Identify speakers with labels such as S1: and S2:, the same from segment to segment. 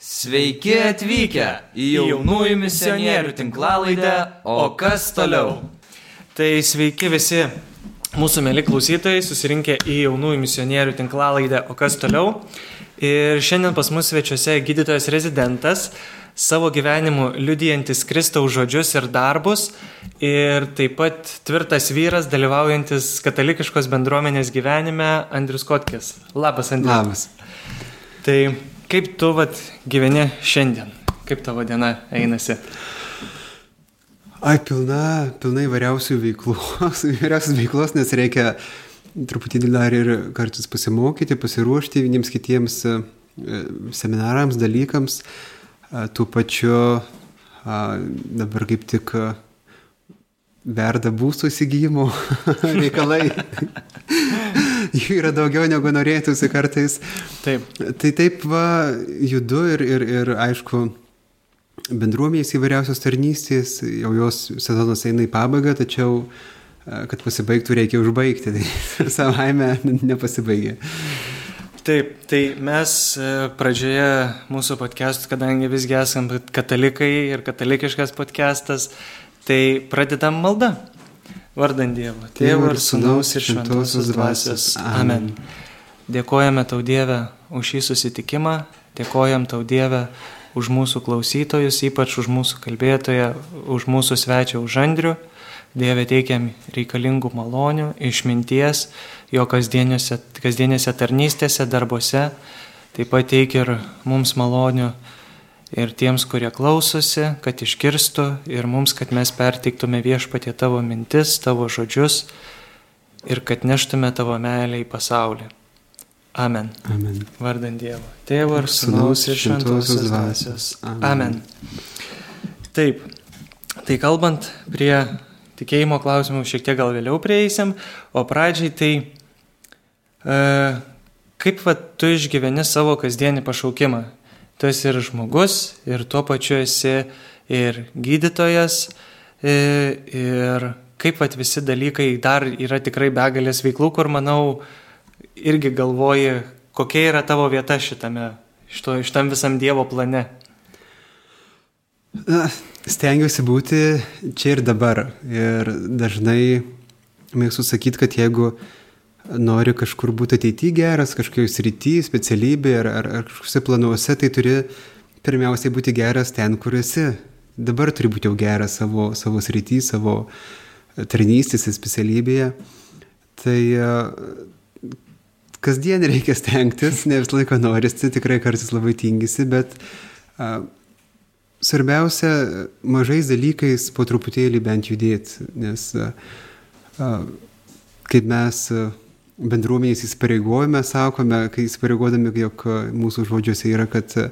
S1: Sveiki atvykę į jaunųjų misionierių tinklalaidę, o kas toliau?
S2: Tai sveiki visi mūsų mėly klausytojai, susirinkę į jaunųjų misionierių tinklalaidę, o kas toliau. Ir šiandien pas mus svečiuose gydytojas rezidentas, savo gyvenimu liudijantis Kristaus žodžius ir darbus, ir taip pat tvirtas vyras, dalyvaujantis katalikiškos bendruomenės gyvenime, Andrius Kotkis. Labas, Andrius.
S3: Labas.
S2: Tai Kaip tu vat, gyveni šiandien? Kaip tavo diena einasi?
S3: Ai, pilna, pilna įvairiausių veiklos, įvairiausios veiklos, nes reikia truputį dar ir kartais pasimokyti, pasiruošti vieniems kitiems e, seminarams, dalykams. Tuo pačiu dabar kaip tik verda būstų įsigijimo reikalai. Jų yra daugiau negu norėtųsi kartais.
S2: Taip.
S3: Tai taip va, judu ir, ir, ir aišku, bendruomenės įvairiausios tarnystės, jau jos sezonas eina į pabaigą, tačiau kad pasibaigtų reikia užbaigti, tai savaime nepasibaigė.
S2: Taip, tai mes e, pradžioje mūsų podcastų, kadangi visgi esame katalikai ir katalikiškas podcastas, Tai pradedam maldą. Vardant Dievo, Tėvo ir Sūnaus ir Šventosios Dvasios. Amen. Dėkojame tau Dievę už šį susitikimą, dėkojam tau Dievę už mūsų klausytojus, ypač už mūsų kalbėtoją, už mūsų svečią, už Andrių. Dieve teikiam reikalingų malonių, išminties, jo kasdienėse, kasdienėse tarnystėse, darbuose. Taip pat teik ir mums malonių ir tiems, kurie klausosi, kad iškirstų ir mums, kad mes perteiktume viešpatie tavo mintis, tavo žodžius ir kad neštume tavo meilę į pasaulį. Amen.
S3: Amen.
S2: Vardant Dievo. Tėvo ir Sūnaus ir Šventosios dvasios. Amen. Amen. Taip. Tai kalbant prie tikėjimo klausimų, šiek tiek gal vėliau prieisim, o pradžiai tai e, kaip va, tu išgyveni savo kasdienį pašaukimą, tu esi ir žmogus, ir tuo pačiu esi ir gydytojas, ir kaip pat visi dalykai dar yra tikrai begalės veiklų, kur manau irgi galvoji, kokia yra tavo vieta šitame, šito, šitam visam Dievo plane.
S3: Na, stengiuosi būti čia ir dabar. Ir dažnai mėgstu sakyti, kad jeigu uh, nori kažkur būti ateityje geras, kažkokioje srityje, specialybėje ar, ar, ar kažkokiuose planuose, tai turi pirmiausiai būti geras ten, kur esi. Dabar turi būti jau geras savo, savo srityje, savo tarnystėse, specialybėje. Tai kasdien reikia stengtis, ne visą laiką norisi, tikrai kartais labai tingisi, bet a, svarbiausia mažais dalykais po truputėlį bent judėti, nes a, a, kaip mes bendruomenės įsipareigojime sakome, kai įsipareigodami, jog mūsų žodžiuose yra, kad e,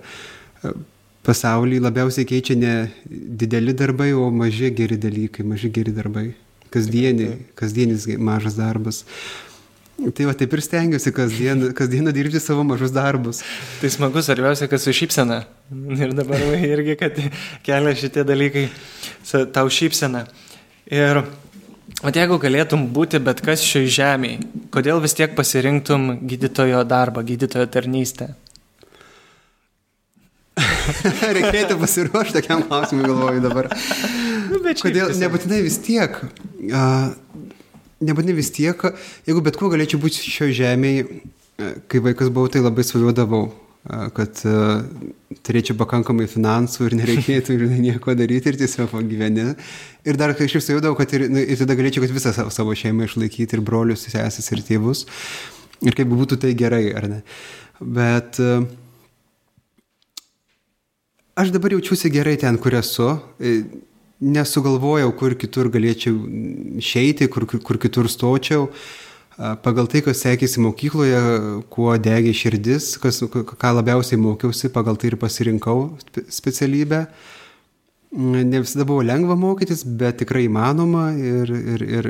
S3: pasaulį labiausiai keičia ne dideli darbai, o maži geri dalykai, maži geri darbai. Kasdienį, kasdienis mažas darbas. Tai va taip ir stengiuosi kasdien, kasdieną dirbti savo mažus darbus.
S2: Tai smagu, svarbiausia, kad su šypsena. Ir dabar irgi, kad kelia šitie dalykai tau šypsena. Ir O jeigu galėtum būti bet kas šioje žemėje, kodėl vis tiek pasirinktum gydytojo darbą, gydytojo tarnystę?
S3: Reikėtų pasiruošti tokiam klausimui, galvoju dabar. Nu, kodėl nebūtinai vis tiek? Uh, nebūtinai vis tiek, jeigu bet kuo galėčiau būti šioje žemėje, kai vaikas buvau, tai labai svajodavau kad turėčiau pakankamai finansų ir nereikėtų ir nieko daryti ir tiesiog gyveni. Ir dar kažkaip sajūdavau, kad ir, nu, ir tada galėčiau kad visą savo, savo šeimą išlaikyti ir brolius, sesės ir tėvus. Ir kaip būtų tai gerai, ar ne. Bet aš dabar jaučiuosi gerai ten, kur esu. Nesugalvojau, kur kitur galėčiau išeiti, kur, kur kitur stočiau. Uh, pagal tai, kas sekėsi mokykloje, kuo degė širdis, kas, ką labiausiai mokiausi, pagal tai ir pasirinkau specialybę. Ne visada buvo lengva mokytis, bet tikrai įmanoma ir, ir, ir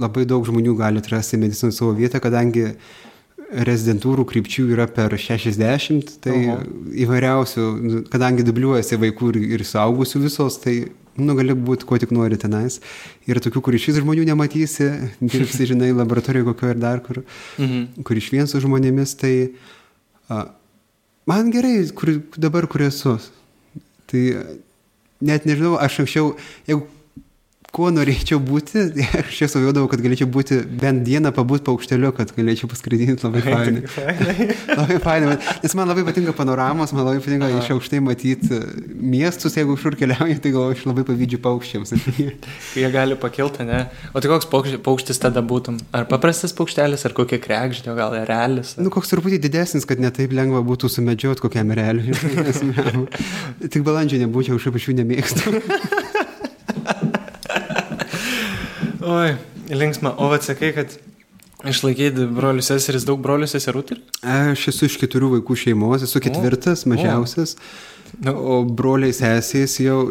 S3: labai daug žmonių gali atrasti mediciną savo vietą, kadangi rezidentūrų krypčių yra per 60, tai Oho. įvairiausių, kadangi dubliuojasi vaikų ir, ir suaugusių visos, tai nu, gali būti kuo tik nori tenais. Yra tokių, kur iš vis žmonių nematysi, dirbsi, žinai, laboratorijoje kokio ir dar kur, mhm. kur iš vien su žmonėmis. Tai a, Man gerai, kur, dabar kur esu. Tai net nežinau, aš anksčiau, jeigu kuo norėčiau būti, aš čia svajodavau, kad galėčiau būti bent dieną pabūti paukšteliu, kad galėčiau paskraidinti labai fainai. labai fainai, nes man labai patinka panoramos, man labai patinka Aha. iš aukštai matyti miestus, jeigu kažkur keliauju, tai gal aš labai pavydžiu paukščiams.
S2: Jie gali pakilti, ne? O tai koks paukštis tada būtum? Ar paprastas paukštelis, ar kokia krekždė, gal realis?
S3: Ar... Nu, koks truputį didesnis, kad netaip lengva būtų sumedžioti kokiam realiui. Tik balandžiai nebūčiau, aš jų nemėgstu.
S2: Oi, linksma. O vad sakai, kad išlaikyti brolius seseris, daug brolių seserų turi?
S3: Aš esu iš keturių vaikų šeimos, esu ketvirtas, o, mažiausias. O. o broliai sesės jau,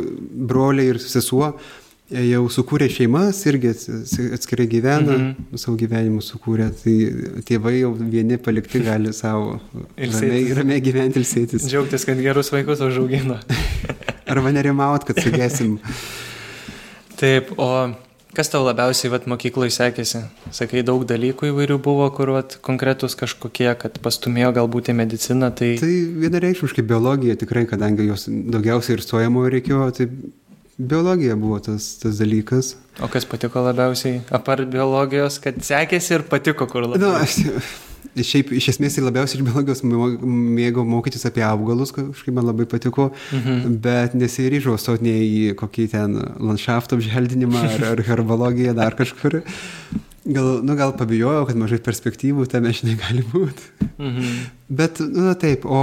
S3: broliai ir sesuo jau sukūrė šeimas, irgi atskirai gyvena, mm -hmm. savo gyvenimu sukūrė, tai tėvai jau vieni palikti gali savo ramiai, ramiai gyventi ir sėtis.
S2: Džiaugtis, kad gerus vaikus užaugino.
S3: Arba nerimaut, kad sugėsim.
S2: Taip, o Kas tau labiausiai vat, mokykloje sekėsi? Sakai, daug dalykų įvairių buvo, kur vat, konkretus kažkokie, kad pastumėjo galbūt į mediciną. Tai,
S3: tai vienareikšmiškai biologija tikrai, kadangi jos daugiausiai ir stojamojo reikėjo, tai biologija buvo tas, tas dalykas.
S2: O kas patiko labiausiai? Apart biologijos, kad sekėsi ir patiko kur labiausiai?
S3: Na, aš, Šiaip iš esmės tai labiausiai iš biologijos mėgau mokytis apie augalus, kažkaip man labai patiko, mhm. bet nesiryžau stoti nei į kokį ten landšafto apželdinimą ar, ar herbologiją dar kažkur. Gal, nu, gal pabijojau, kad mažai perspektyvų tame, žinai, gali būti. Mhm. Bet, nu, taip, o,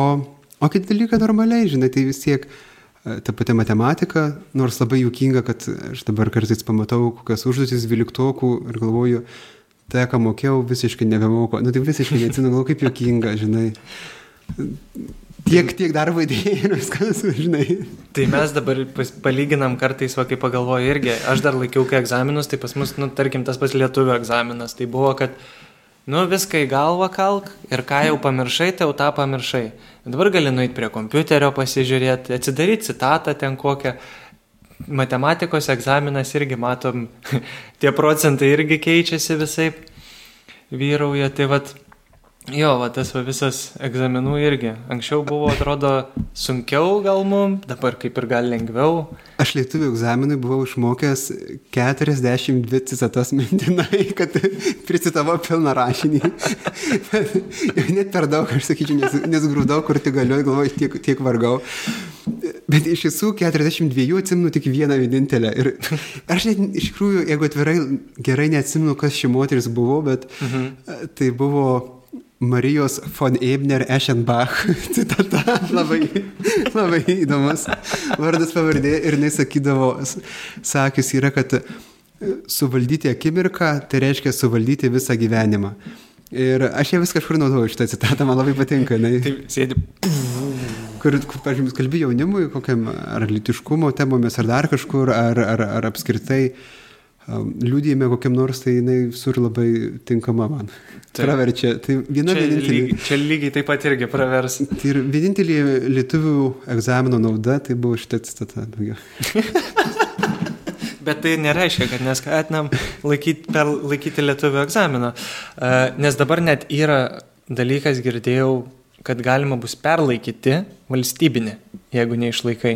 S3: o kiti dalykai normaliai, žinai, tai vis tiek e, ta pati matematika, nors labai juokinga, kad aš dabar kartais pamatau kokias užduotis dvyliktokų ir galvoju, tai, ką mokėjau, visiškai nebemoko. Nu, tai visiškai neatsimenu, kaip juokinga, žinai. Tiek, tiek darbo įdėjai ir viskas, žinai.
S2: Tai mes dabar palyginam kartais, va, kai pagalvoju irgi, aš dar laikiau kai egzaminus, tai pas mus, nu, tarkim, tas pas lietuvių egzaminas, tai buvo, kad, nu, viską į galvą kalk ir ką jau pamiršai, tai jau tą pamiršai. Dabar gali nueiti prie kompiuterio pasižiūrėti, atsidaryti citatą ten kokią matematikos egzaminas irgi matom, tie procentai irgi keičiasi visai, vyrauja, tai vad Jo, va, tas va, visas egzaminų irgi. Anksčiau buvo, atrodo, sunkiau gal mum, dabar kaip ir gal lengviau.
S3: Aš lietuvių egzaminui buvau išmokęs 42 citatas mintinai, kad pricitavau pilną rašinį. Net per daug, aš sakyčiau, nes, nes grūdau, kur tik galiu, galvoju, tiek, tiek vargau. Bet iš tiesų 42 atsimenu tik vieną vienintelę. Ir aš net iš tikrųjų, jeigu atvirai gerai neatsimenu, kas ši moteris buvo, bet mhm. tai buvo Marijos von Ebner Eschenbach citata, labai, labai įdomus vardas pavardė ir jis sakydavo, sakius yra, kad suvaldyti akimirką, tai reiškia suvaldyti visą gyvenimą. Ir aš ją vis kažkur naudoju šitą citatą, man labai patinka. Ne?
S2: Taip, sėdi.
S3: Kur, pažiūrėjau, kalbi jaunimui, kokiam ar litiškumo temomis, ar dar kažkur, ar, ar, ar apskritai uh, liūdėjime kokiam nors, tai jinai visur labai tinkama man. Taip. Praverčia. Tai viena
S2: čia, vienintelė. Lyg, čia lygiai taip pat irgi pravers.
S3: Tai ir vienintelė lietuvių egzamino nauda, tai buvo šitą citatą.
S2: Bet tai nereiškia, kad neskatinam laikyti, per, laikyti lietuvių egzaminą. Nes dabar net yra dalykas, girdėjau, kad galima bus perlaikyti valstybinį, jeigu neišlaikai.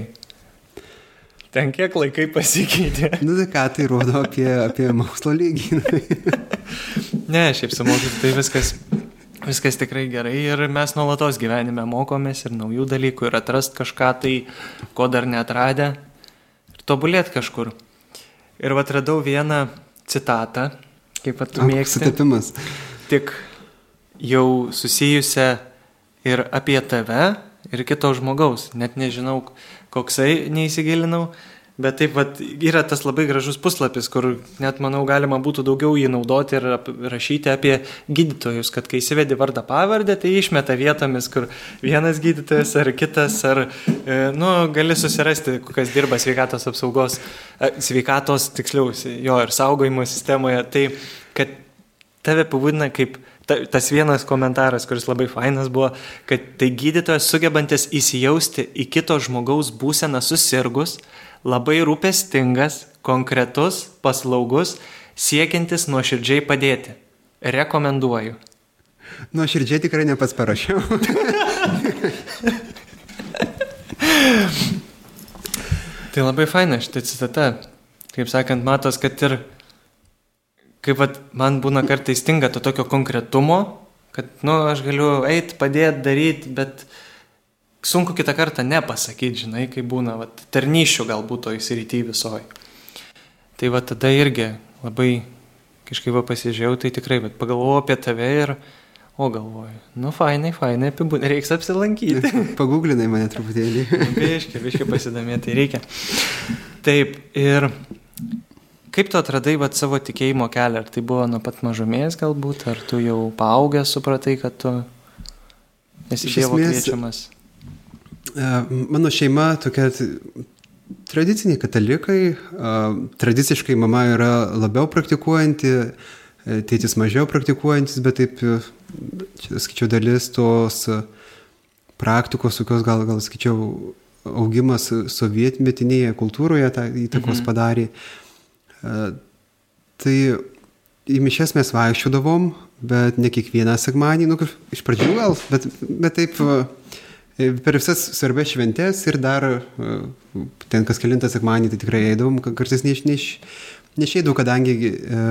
S2: Ten kiek laikai pasikeitė.
S3: Nu tai ką tai rodo apie, apie mokslo lygį.
S2: ne, šiaip su mokslu tai viskas, viskas tikrai gerai ir mes nuolatos gyvenime mokomės ir naujų dalykų ir atrast kažką tai, ko dar netradę ir tobulėt kažkur. Ir atradau vieną citatą, kaip pat tu mėgsti.
S3: Sutapimas.
S2: Tik jau susijusią ir apie tave, ir kito žmogaus. Net nežinau, koksai neįsigilinau. Bet taip pat yra tas labai gražus puslapis, kur net, manau, galima būtų daugiau jį naudoti ir rašyti apie gydytojus, kad kai įsivedi vardą pavardę, tai išmeta vietomis, kur vienas gydytojas ar kitas, ar, e, nu, gali susirasti, kas dirba sveikatos apsaugos, e, sveikatos, tiksliau, jo ir saugojimo sistemoje. Tai, kad tave pavadina kaip ta, tas vienas komentaras, kuris labai fainas buvo, kad tai gydytojas sugebantis įsijausti į kito žmogaus būseną susirgus, labai rūpestingas, konkretus, paslaugus, siekiantis nuoširdžiai padėti. Rekomenduoju.
S3: Nuoširdžiai tikrai ne pats parašiau.
S2: Tai labai faina šitą citata. Kaip sakant, matos, kad ir kaip vat, man būna kartais stinga to tokio konkretumo, kad, nu, aš galiu eiti, padėti, daryti, bet sunku kitą kartą nepasakyti, žinai, kai būna, vat, tarnyšių galbūt to įsirytį visoji. Tai va tada irgi labai kažkaip va pasižiūrėjau, tai tikrai, bet pagalvojau apie tave ir, o galvoju, nu fainai, fainai, apibūdinai, reiks apsilankyti.
S3: Paguglinai mane truputėlį.
S2: Biškai, biškai pasidomėti reikia. Taip, ir kaip tu atradai vat, savo tikėjimo kelią? Ar tai buvo nuo pat mažumės galbūt, ar tu jau paaugęs supratai, kad tu esi Dievo kviečiamas?
S3: E, Mano šeima tokia tradiciniai katalikai, a, tradiciškai mama yra labiau praktikuojanti, e, tėtis mažiau praktikuojantis, bet taip, e, čia skaičiau dalis tos e, praktikos, tokios gal, gal skaičiau, augimas sovietmetinėje kultūroje tą įtakos mhm. padarė. E, Tai į mišes mes vaikščiodavom, bet ne kiekvieną sekmanį, nu, iš pradžių gal, bet, bet taip e, per visas svarbės šventės ir dar e, ten kas kilintą sekmanį, tai tikrai eidavom, ka- kartais neiš, neiš, neišeidavau, kadangi e,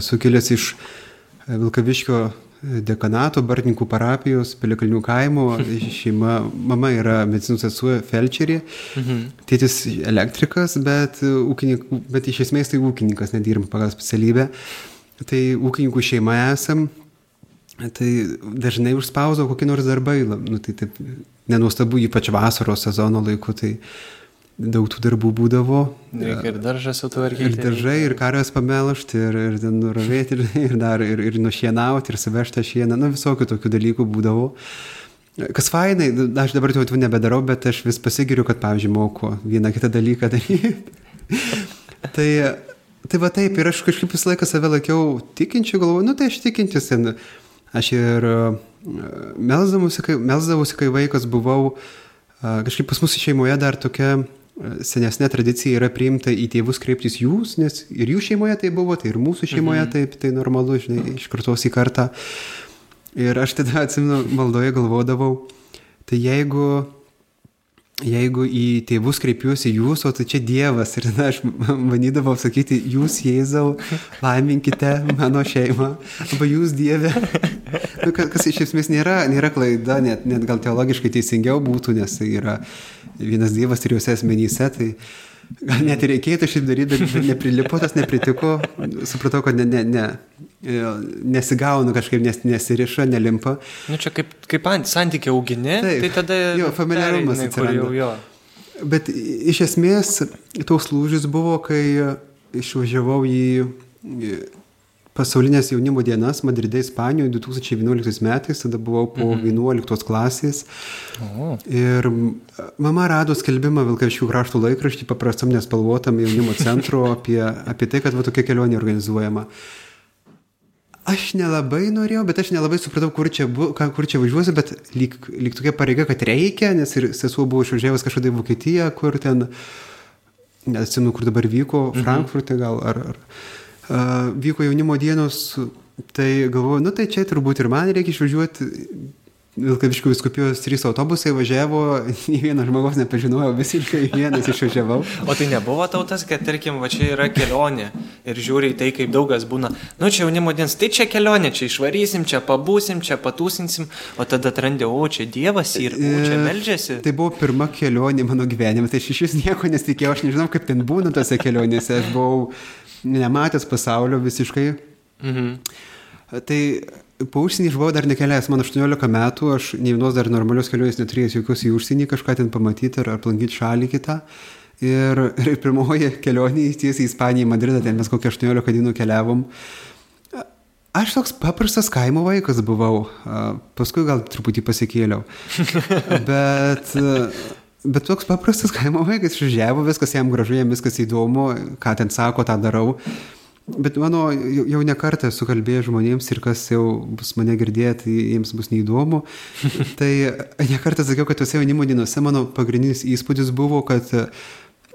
S3: esu kilęs iš e, Vilkaviškio dekanato, Bartininkų parapijos, Pilikalnių kaimo, šeima, mama yra medicinos sesuo Felčerė,
S2: Mhm.
S3: tėtis elektrikas, bet, e, ūkinik, bet iš esmės tai ūkininkas, nedirbam pagal specialybę. Tai ūkininkų šeima esam, tai dažnai užspausdavo kokie nors darbai, lab- nu, tai taip nenuostabu, ypač vasaros sezono laiku, tai daug tų darbų būdavo.
S2: Reikia ir daržą sutvarkyti.
S3: Ir dažai, ir karvės pamelžti, ir, ir nuravėti, ir, ir dar, ir, ir nušienauti, ir suvežti šieną, nu visokių tokių dalykų būdavo. Kas fainai, aš dabar jau tų nebedarau, bet aš vis pasigiriu, kad, pavyzdžiui, moku vieną kitą dalyką daryti. tai, tai va taip, ir aš kažkaip visą laiką save laikiau tikinčiu, galvoju, nu tai aš tikintis. ten. Aš ir melzdavausi, kai, melzdavausi, kai vaikas buvau, a, kažkaip pas mus šeimoje dar tokia senesnė tradicija yra priimta į tėvus kreiptis jūs, nes ir jų šeimoje tai buvo, tai ir mūsų šeimoje mhm. taip, tai normalu, žinai, iš kartos į kartą. Ir aš tada atsimenu, maldoje galvodavau, tai jeigu, jeigu į tėvus kreipiuosi jūs, o tai čia Dievas, ir tada aš manydavau sakyti, jūs Jėzau, laiminkite mano šeimą, arba jūs Dieve. Nu, kas, kas iš esmės nėra, nėra klaida, net, net gal teologiškai teisingiau būtų, nes tai yra vienas Dievas trijose asmenyse, tai gal net ir reikėtų šitaip daryti, bet bet neprilipo, tas nepritiko, supratau, kad ne, ne, ne, nesigauna kažkaip, nes, nesiriša, nelimpa.
S2: Nu čia kaip, kaip ant santykiai augini,
S3: Taip.
S2: tai tada...
S3: Jo, familiarumas atsiranda.
S2: jo.
S3: Bet iš esmės toks lūžis buvo, kai išvažiavau į pasaulinės jaunimo dienas Madride, Ispanijoje 2011 metais, tada buvau po mhm. 11 klasės.
S2: O.
S3: Ir mama rado skelbimą Vilkaviškių krašto laikraštį paprastam nespalvotam jaunimo centro apie, apie tai, kad va tokia kelionė organizuojama. Aš nelabai norėjau, bet aš nelabai supratau, kur čia, bu, kur čia važiuosiu, bet lyg, lyg tokia pareiga, kad reikia, nes ir sesuo buvo išvažiavęs kažkada į Vokietiją, kur ten, neatsimenu, kur dabar vyko, Frankfurte gal, ar, ar vyko jaunimo dienos, tai galvoju, nu tai čia turbūt ir man reikia išvažiuoti. Vilkaviškių viskupijos trys autobusai važiavo, nei vieno žmogaus nepažinojau, visiškai vienas išvažiavau.
S2: O tai nebuvo tau tas, kad, tarkim, va čia yra kelionė ir žiūri į tai, kaip daugas būna. Nu, čia jaunimo dienas, tai čia kelionė, čia išvarysim, čia pabūsim, čia patūsinsim, o tada atrandi, o čia Dievas ir o čia
S3: E,
S2: melžiasi.
S3: Tai buvo pirma kelionė mano gyvenime, tai aš iš vis nieko nesitikėjau, aš nežinau, kaip ten būna tose kelionėse, aš buvau nematęs pasaulio visiškai.
S2: Mhm.
S3: Tai po užsienį išbuvau dar nekelias, man 18 metų, aš nei vienos dar normalios kelionės neturėjęs jokios į užsienį, kažką ten pamatyti ar aplankyti šalį kitą. Ir, ir pirmoji kelionė tiesiai į Ispaniją, į Madridą, ten mes kokią 18 dienų keliavom. Aš toks paprastas kaimo vaikas buvau, paskui gal truputį pasikėliau. Bet, bet toks paprastas kaimo vaikas išvažiavo, viskas jam gražu, jam viskas įdomu, ką ten sako, tą darau. Bet mano jau jau ne kartą esu kalbėjęs žmonėms ir kas jau bus mane girdėję, tai jiems bus neįdomu. tai ne kartą sakiau, kad tuose jaunimo dienose mano pagrindinis įspūdis buvo, kad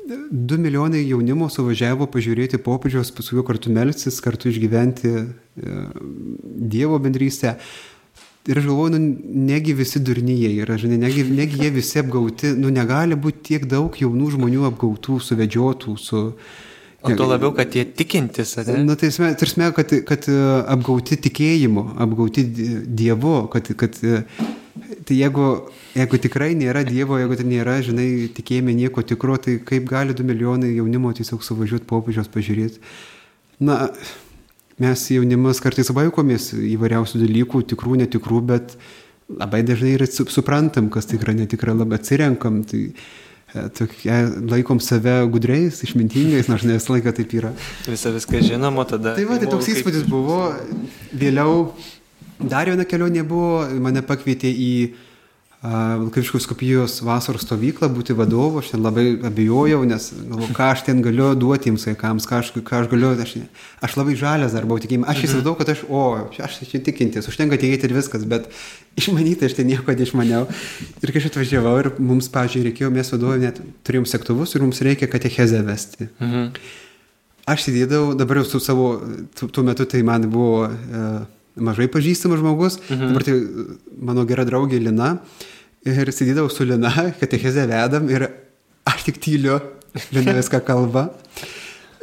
S3: 2 milijonai jaunimo suvažiavo pažiūrėti popiežiaus, paskui kartu melsis, kartu išgyventi e, Dievo bendrystę. Ir aš galvoju, nu, negi visi durnyje yra, žinai, negi, negi jie visi apgauti, nu, negali būti tiek daug jaunų žmonių apgautų, suvedžiotų, su...
S2: O tuo labiau, kad jie tikintis, ar ne?
S3: Na, tai tarsi, kad, kad e, apgauti tikėjimu, apgauti Dievu, kad, kad e, tai jeigu, jeigu tikrai nėra Dievo, jeigu tai nėra, žinai, tikėjime nieko tikro, tai kaip gali du milijonai jaunimo tiesiog suvažiuoti popiežios pažiūrėti. Na, mes jaunimas kartais vaikomės įvairiausių dalykų, tikrų, netikrų, bet labai dažnai ir suprantam, kas tikra, netikra, labai atsirenkam. Tai, e, tokie, laikom save gudriais, išmintingais, nors ne visą laiką taip yra.
S2: Visą viską žinoma, tada.
S3: Tai va, tai toks įspūdis kaip... buvo. Vėliau dar viena kelionė buvo, mane pakvietė į Vilkaviškų skopijos vasaros stovyklą, būti vadovu, aš ten labai abejojau, nes galvoju, ką aš ten galiu duoti jiems vaikams, ką aš, ką aš galiu, aš, aš labai žalės dar buvau tikėjimai, aš mhm. įsivaizdavau, kad aš, o, aš čia tikintis, užtenka tikėti ir viskas, bet išmanyti aš ten nieko neišmaniau. Ir kai aš atvažiavau ir mums, pažiūrėjau, reikėjo, mes vadovai net turėjom sektuvus ir mums reikia katechezę vesti. Mhm. Aš sėdėdavau, dabar jau su savo, tuo metu tai man buvo e, mažai pažįstamas žmogus, mhm. dabar tai mano gera draugė Lina. E, ir sėdėdavau su Lina, katechezę vedam ir aš tik tyliu, Lina viską kalba.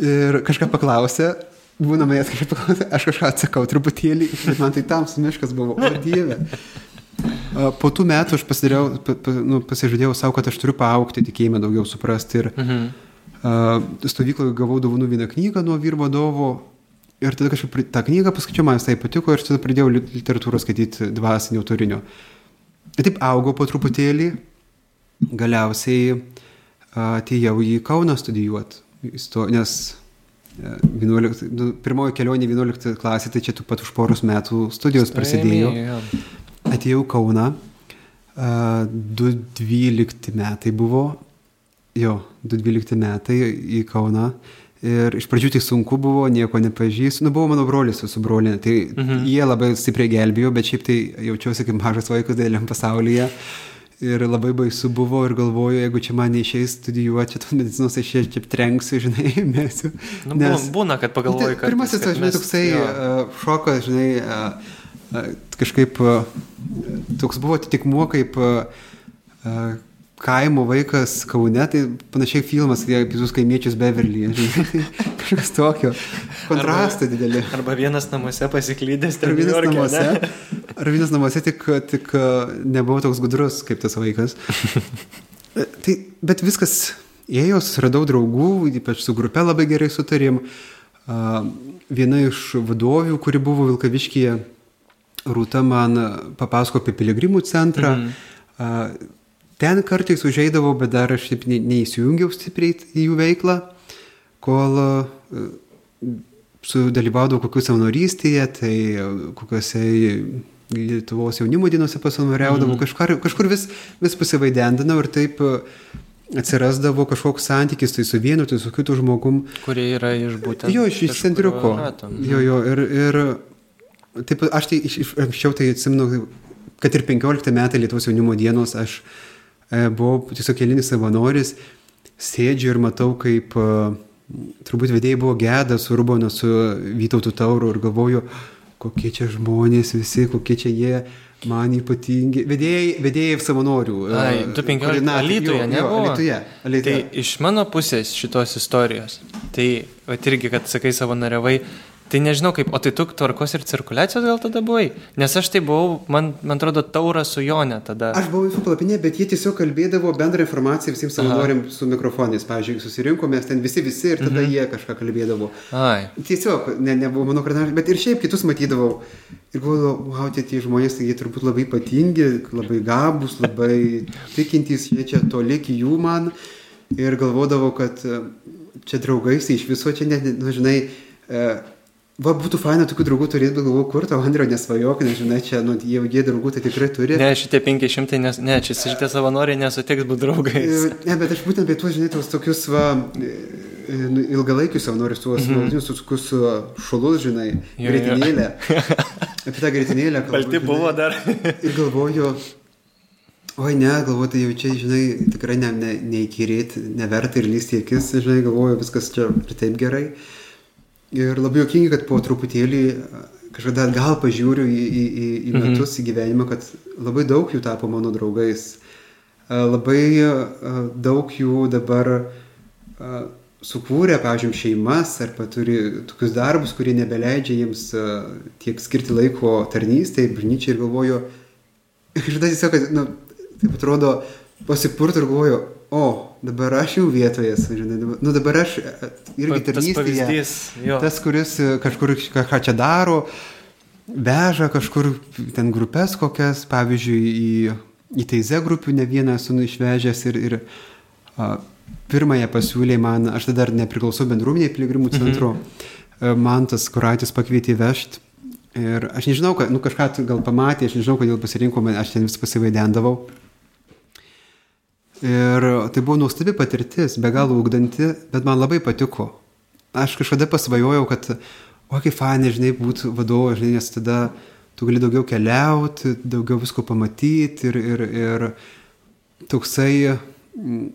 S3: Ir kažką paklausė, būna manęs kažką paklausė, aš kažką atsakau truputėlį, bet man tai tamsus miškas buvo, o dieve. Po tų metų aš nu, pasižadėjau savo, kad aš turiu paaukti, tikėjime daugiau suprasti. Ir mhm. uh, stovykloje gavau dovanų vieną knygą nuo vyr vadovo. Ir tada kažkaip tą knygą paskaičiau, man tai patiko ir tada pradėjau literatūrą skaityti dvasinio turinio. Uh, Taip augau po truputėlį, galiausiai atėjau į Kauną studijuoti, nes 11, nu, pirmoji kelionė 11 klasė, tai čia tu pat už poros metų studijos prasidėjo. Atėjau Kauną, 2012 metai buvo, jo, 2012 metai į Kauną Ir iš pradžių tik sunku buvo, nieko nepažįstu. Nu, buvo mano brolis su brolinė, tai mhm. jie labai stipriai gelbėjo, bet šiaip tai jaučiausi kaip mažas vaikas dideliam pasaulyje. Ir labai baisu buvo ir galvoju, jeigu čia man neišeis studijuoti, čia tos medicinos aš čia, čia trenksiu, žinai, mesiu.
S2: Nu, Nes, būna, kad pagalvoju, kad...
S3: Pirmasis, žinai, mes, toksai uh, šokas, žinai, uh, uh, kažkaip uh, toks buvo atitikmuo kaip... Uh, kaimo vaikas Kaune, tai panašiai filmas, kai visus kaimiečius Beverlyje, žinai, kažkas tokio. Kontrastai dideli.
S2: Arba vienas namuose pasiklydęs,
S3: ar vienas Yorke, namuose. Ne? Ar vienas namuose tik, tik nebuvo toks gudrus kaip tas vaikas. Tai, bet viskas ėjo, susiradau draugų, ypač su grupe labai gerai sutarėm. Viena iš vadovių, kuri buvo Vilkaviškyje, Rūta man papasako apie piligrimų centrą. Mm. Ten kartais užeidavau, bet dar aš taip neįsijungiau stipriai į jų veiklą, kol e, sudalyvaudavau kokių savanorystėje, tai kokiuose Lietuvos jaunimo dienose pasavanoriaudavau, mm. kažkur, kažkur vis, vis pasivaidendinau ir taip e, atsirasdavo kažkoks santykis tai su vienu, tai su kitu žmogum.
S2: Kurie yra iš būtent.
S3: Jo, iš, iš centriuko. Jo, jo, ir, ir taip, aš tai iš, anksčiau tai atsimenu, kad ir 15 metai Lietuvos jaunimo dienos aš E, buvau tiesiog kelinis savanoris, sėdžiu ir matau, kaip e, turbūt vedėjai buvo gėda su Rubonu, su Vytautu Tauru ir galvoju, kokie čia žmonės visi, kokie čia jie. Man ypatingi. Vedėjai, vedėjai savanorių.
S2: E, Ai, tu 15 Alytuje, ne?
S3: Alytuje.
S2: Tai iš mano pusės šitos istorijos, tai at irgi, kad sakai savanoriavai, Tai nežinau kaip, o tai tu tvarkos ir cirkuliacijos gal tada buvai? Nes aš tai buvau, man, man atrodo, taurą su Jonė tada.
S3: Aš buvau jūsų palapinė, bet jie tiesiog kalbėdavo bendrą informaciją visiems savanoriam su mikrofonais. Pavyzdžiui, susirinkomės ten visi visi ir tada mhm. jie kažką kalbėdavo.
S2: Ai.
S3: Tiesiog, ne, nebuvo mano kranažas, bet ir šiaip kitus matydavau. Ir galvodavau, wow, tie, tie žmonės, tai jie turbūt labai ypatingi, labai gabus, labai tikintys, jie čia toli iki jų man. Ir galvodavau, kad čia draugais, tai iš viso čia, ne, nu, žinai, Va, būtų faina tokių draugų turėti, bet galvoju, kur tau Andrio nesvajok, nežinai, čia, nu, jie, jie draugų tai tikrai turi.
S2: Ne, šitie 500, nes, ne, čia šitie savanoriai nesutiks būti draugais.
S3: E, ne, bet aš būtent apie tuos, žinai, tuos tokius, va, e, e, nu, ilgalaikius savanorius, tuos mm -hmm. tokius šulus, žinai, greitinėlę. apie tą greitinėlę.
S2: Balti buvo dar.
S3: ir galvoju, Oi, ne, galvoju, tai jau čia, žinai, tikrai ne, ne, neįkyrėti, neverta ir lysti akis, žinai, galvoju, viskas čia ir taip gerai. Ir labai jokingi, kad po truputėlį kažkada atgal pažiūriu į, į, į, į metus, į gyvenimą, kad labai daug jų tapo mano draugais. E, Labai e, daug jų dabar e, sukūrė, pavyzdžiui, šeimas arba turi tokius darbus, kurie nebeleidžia jiems e, tiek skirti laiko tarnystėje, bažnyčiai ir galvoju, tada tiesiog, kad, nu, taip atrodo, pasipurtų ir galvoju, o, dabar aš jau vietoje, esu, žinai, dabar, nu dabar aš e, irgi
S2: Tas
S3: tarnystėje.
S2: jo.
S3: Tas, kuris e, kažkur kažką čia daro, veža kažkur ten grupės kokias, pavyzdžiui, į, į Teize grupių ne vieną esu išvežęs ir, ir a, pirmąją pasiūlė man, aš tada dar nepriklausau bendruomeniai piligrimų centro, mhm. man tas kuratis pakvietė vežti. Ir aš nežinau, kad, nu kažką gal pamatė, aš nežinau, kodėl pasirinko, man, aš ten vis pasivaidendavau. Ir tai buvo nuostabi patirtis, be galo ugdanti, bet man labai patiko. Aš kažkada pasvajojau, kad, o kaip fainai, žinai, būtų vadovas, žinai, nes tada tu gali daugiau keliauti, daugiau visko pamatyti ir, ir, ir toksai, mm,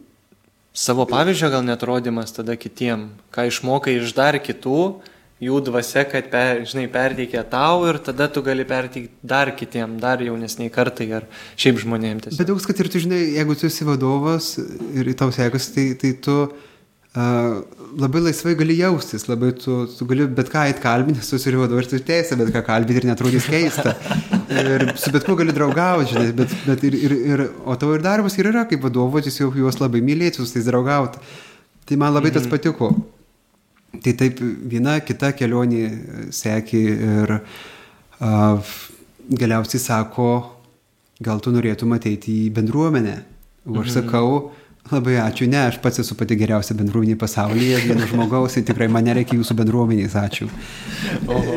S2: Savo pavyzdžio gal net rodymas tada kitiem, ką išmokai iš dar kitų, jų dvasia, kad, per, žinai, perteikia tau ir tada tu gali perteikti dar kitiem, dar jaunesniai kartai ar šiaip žmonėms.
S3: Bet toks, kad ir tu žinai, jeigu tu esi vadovas ir tau sekasi, tai, tai tu labai laisvai gali jaustis, labai tu, tu gali bet ką atkalbinti, esi vadovas, tu teisė bet ką kalbinti ir netrodys keista. Ir su bet kuo gali draugauti, žinai, bet, bet ir, ir, ir, o tavo ir darbas ir yra kaip vadovo, tiesiog juos labai mylėti, su tais draugauti. Tai man labai tas patiko. Tai taip viena kita kelionė sekė ir uh, galiausiai sako, gal tu norėtum ateiti į bendruomenę. O aš sakau, labai ačiū, ne, aš pats esu pati geriausia bendruomenė pasaulyje, vieno žmogaus, ir tikrai man nereikia jūsų bendruomenės, ačiū.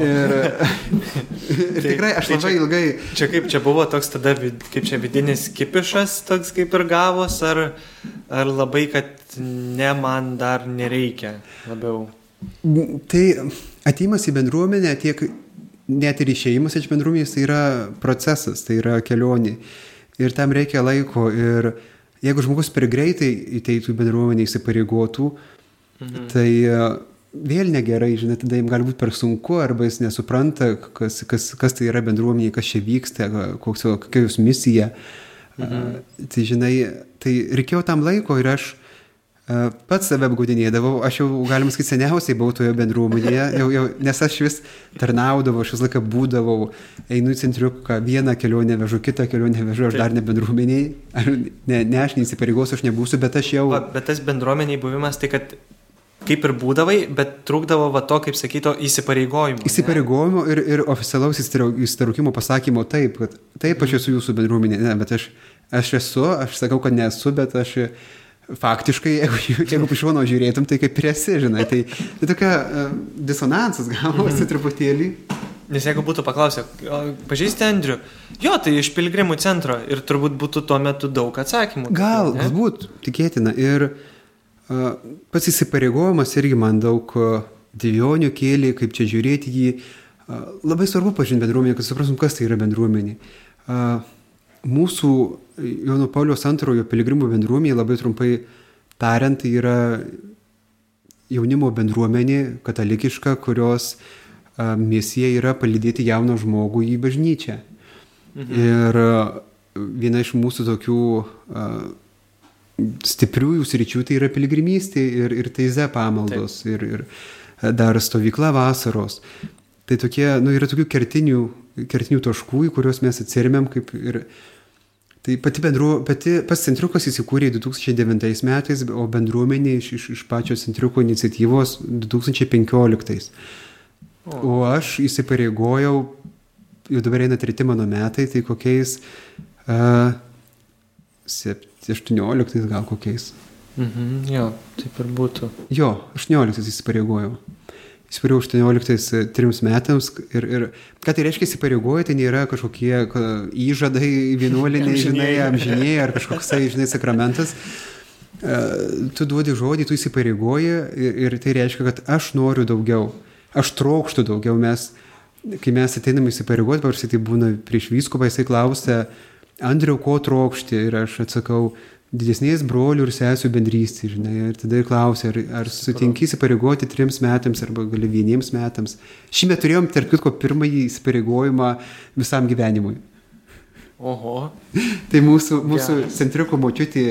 S3: Ir, ir tikrai aš
S2: tai
S3: labai
S2: čia-
S3: ilgai,
S2: Čia kaip čia buvo toks tada, kaip čia vidinis kipišas, toks kaip ir gavos, ar, ar labai, kad ne man dar nereikia labiau.
S3: Tai ateimas į bendruomenę, tiek net ir išėjimas iš bendruomenės, tai yra procesas, tai yra kelionė. Ir tam reikia laiko. Ir jeigu žmogus per greitai įteitų į bendruomenę įsipareigotų, mhm. tai e, vėl negerai, žinai, tada jam gali būti per sunku, arba jis nesupranta, kas, kas, kas tai yra bendruomenė, kas čia vyksta, koks, jo- kokia jos misija. Mhm. Tai žinai, tai reikėjo tam laiko ir aš e, pats save apgaudinėdavau, aš jau, galima sakyti, seniausiai buvau toje bendruomenėje, jau, jau, nes aš vis tarnaudavau, aš visą laiką būdavau, einu į centriuką, vieną kelionę vežu, kitą kelionę vežu, aš dar ne bendruomeniai, ne, ne aš neįsipareigosiu, aš nebūsiu, bet aš jau...
S2: Va, bet tas bendruomeniai buvimas, tai kad kaip ir būdavai, bet trūkdavo va to, kaip sakyto, įsipareigojimo.
S3: Įsipareigojimo ir, ir oficialaus įsitrau- įsitraukimo pasakymo taip, kad taip, aš esu jūsų bendruomenė, ne, bet aš, aš esu, aš sakau, kad nesu, bet aš faktiškai, jeigu, jeigu iš šono žiūrėtum, tai kaip ir esi, žinai, tai, tai tokia uh, disonansas gavosi truputėlį.
S2: Nes jeigu būtų paklausę, "O, pažįsti Andrių, jo, tai iš piligrimų centro ir turbūt būtų tuo metu daug atsakymų.
S3: Gal,
S2: ne?
S3: galbūt, tikėtina. Ir uh, pats įsipareigojimas irgi man daug uh, dviejonių kėlė, kaip čia žiūrėti jį. Uh, labai svarbu pažinti bendruomenę, kad suprastum, kas tai yra bendruomenė. Uh, mūsų Jono Paulius antrojo piligrimų bendruomenė, labai trumpai tariant, tai yra jaunimo bendruomenė katalikiška, kurios uh, misija yra palydėti jauną žmogų į bažnyčią. Mhm. Ir a, viena iš mūsų tokių a, stipriųjų sričių tai yra piligrimystė ir, ir teize pamaldos ir, ir a, dar stovykla vasaros. Tai tokie, nu, yra tokių kertinių, kertinių taškų, į kuriuos mes atsirmėm kaip ir... Tai pati, bendru, pati pats centriukas įsikūrė 2009 metais, o bendruomenė iš, iš, iš pačio centriuko iniciatyvos 2015. O aš įsipareigojau, jau dabar eina treti mano metai, tai kokiais uh, 17 gal kokiais.
S2: Mhm, jo, taip ir būtų.
S3: Jo, 18 įsipareigojau. Įsipareigojau 18 trims metams ir, ir ką tai reiškia įsipareigoja, tai nėra kažkokie ka, įžadai vienuoliniai, žinai, amžiniai ar kažkoks, tai, žinai, sakramentas. Uh, tu duodi žodį, tu įsipareigoji ir, ir tai reiškia, kad aš noriu daugiau, aš trokštų daugiau. Mes, kai mes ateiname įsipareigoti, paprastai tai būna prieš vyskupą, jisai klausia, Andriu, ko trokšti? Ir aš atsakau, didesnės brolių ir sesijų bendrystė, žinai, ir tada ir klausia, ar, ar sutinki įsipareigoti trims metams arba gali vieniems metams. Šįmet turėjom, tarp kitko, pirmąjį įsipareigojimą visam gyvenimui.
S2: Oho.
S3: Tai mūsų, mūsų
S2: Geras.
S3: centriuko močiutė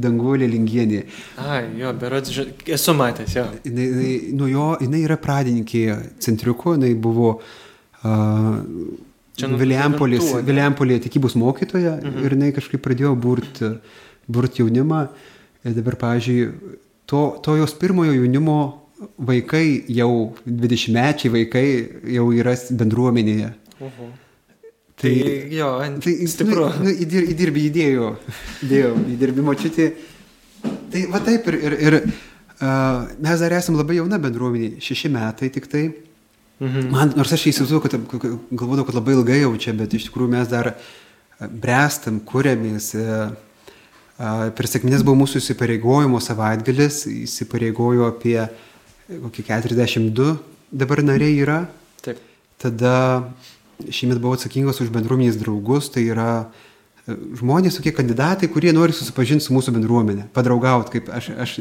S3: Danguolė Lingienė.
S2: Ai, jo, berods, esu matęs, jo.
S3: Jinai, jinai, nuo jo, jinai yra pradininkė centriuko, jinai buvo uh,
S2: ane?
S3: Viliampolėje tikybos mokytoja mhm. ir jinai kažkaip pradėjo burti burt jaunimą. Ir dabar, pavyzdžiui, to, to jos pirmojo jaunimo vaikai, jau 20-mečiai vaikai, jau yra bendruomenėje.
S2: Oho.
S3: Tai,
S2: Tai jo,
S3: tai
S2: stipru.
S3: Nu, nu, įdir, įdirbi įdėjo, įdėjo, įdirbi močiutė. Tai va taip ir, ir, ir uh, mes dar esame labai jauna bendruomenė, šeši metai tik tai.
S2: Mhm.
S3: Man, nors aš įsivaizduoju, kad galvodavau, kad labai ilgai jau čia, bet iš tikrųjų mes dar brestam, kuriamės. Per sėkmės buvo mūsų įsipareigojimo savaitgalis, įsipareigojo apie kokį 42 dabar nariai yra.
S2: Taip.
S3: Tada šiemet buvau atsakingas už bendruomenės draugus, tai yra e, žmonės, tokie kandidatai, kurie nori susipažinti su mūsų bendruomenė, padraugauti, kaip aš, aš,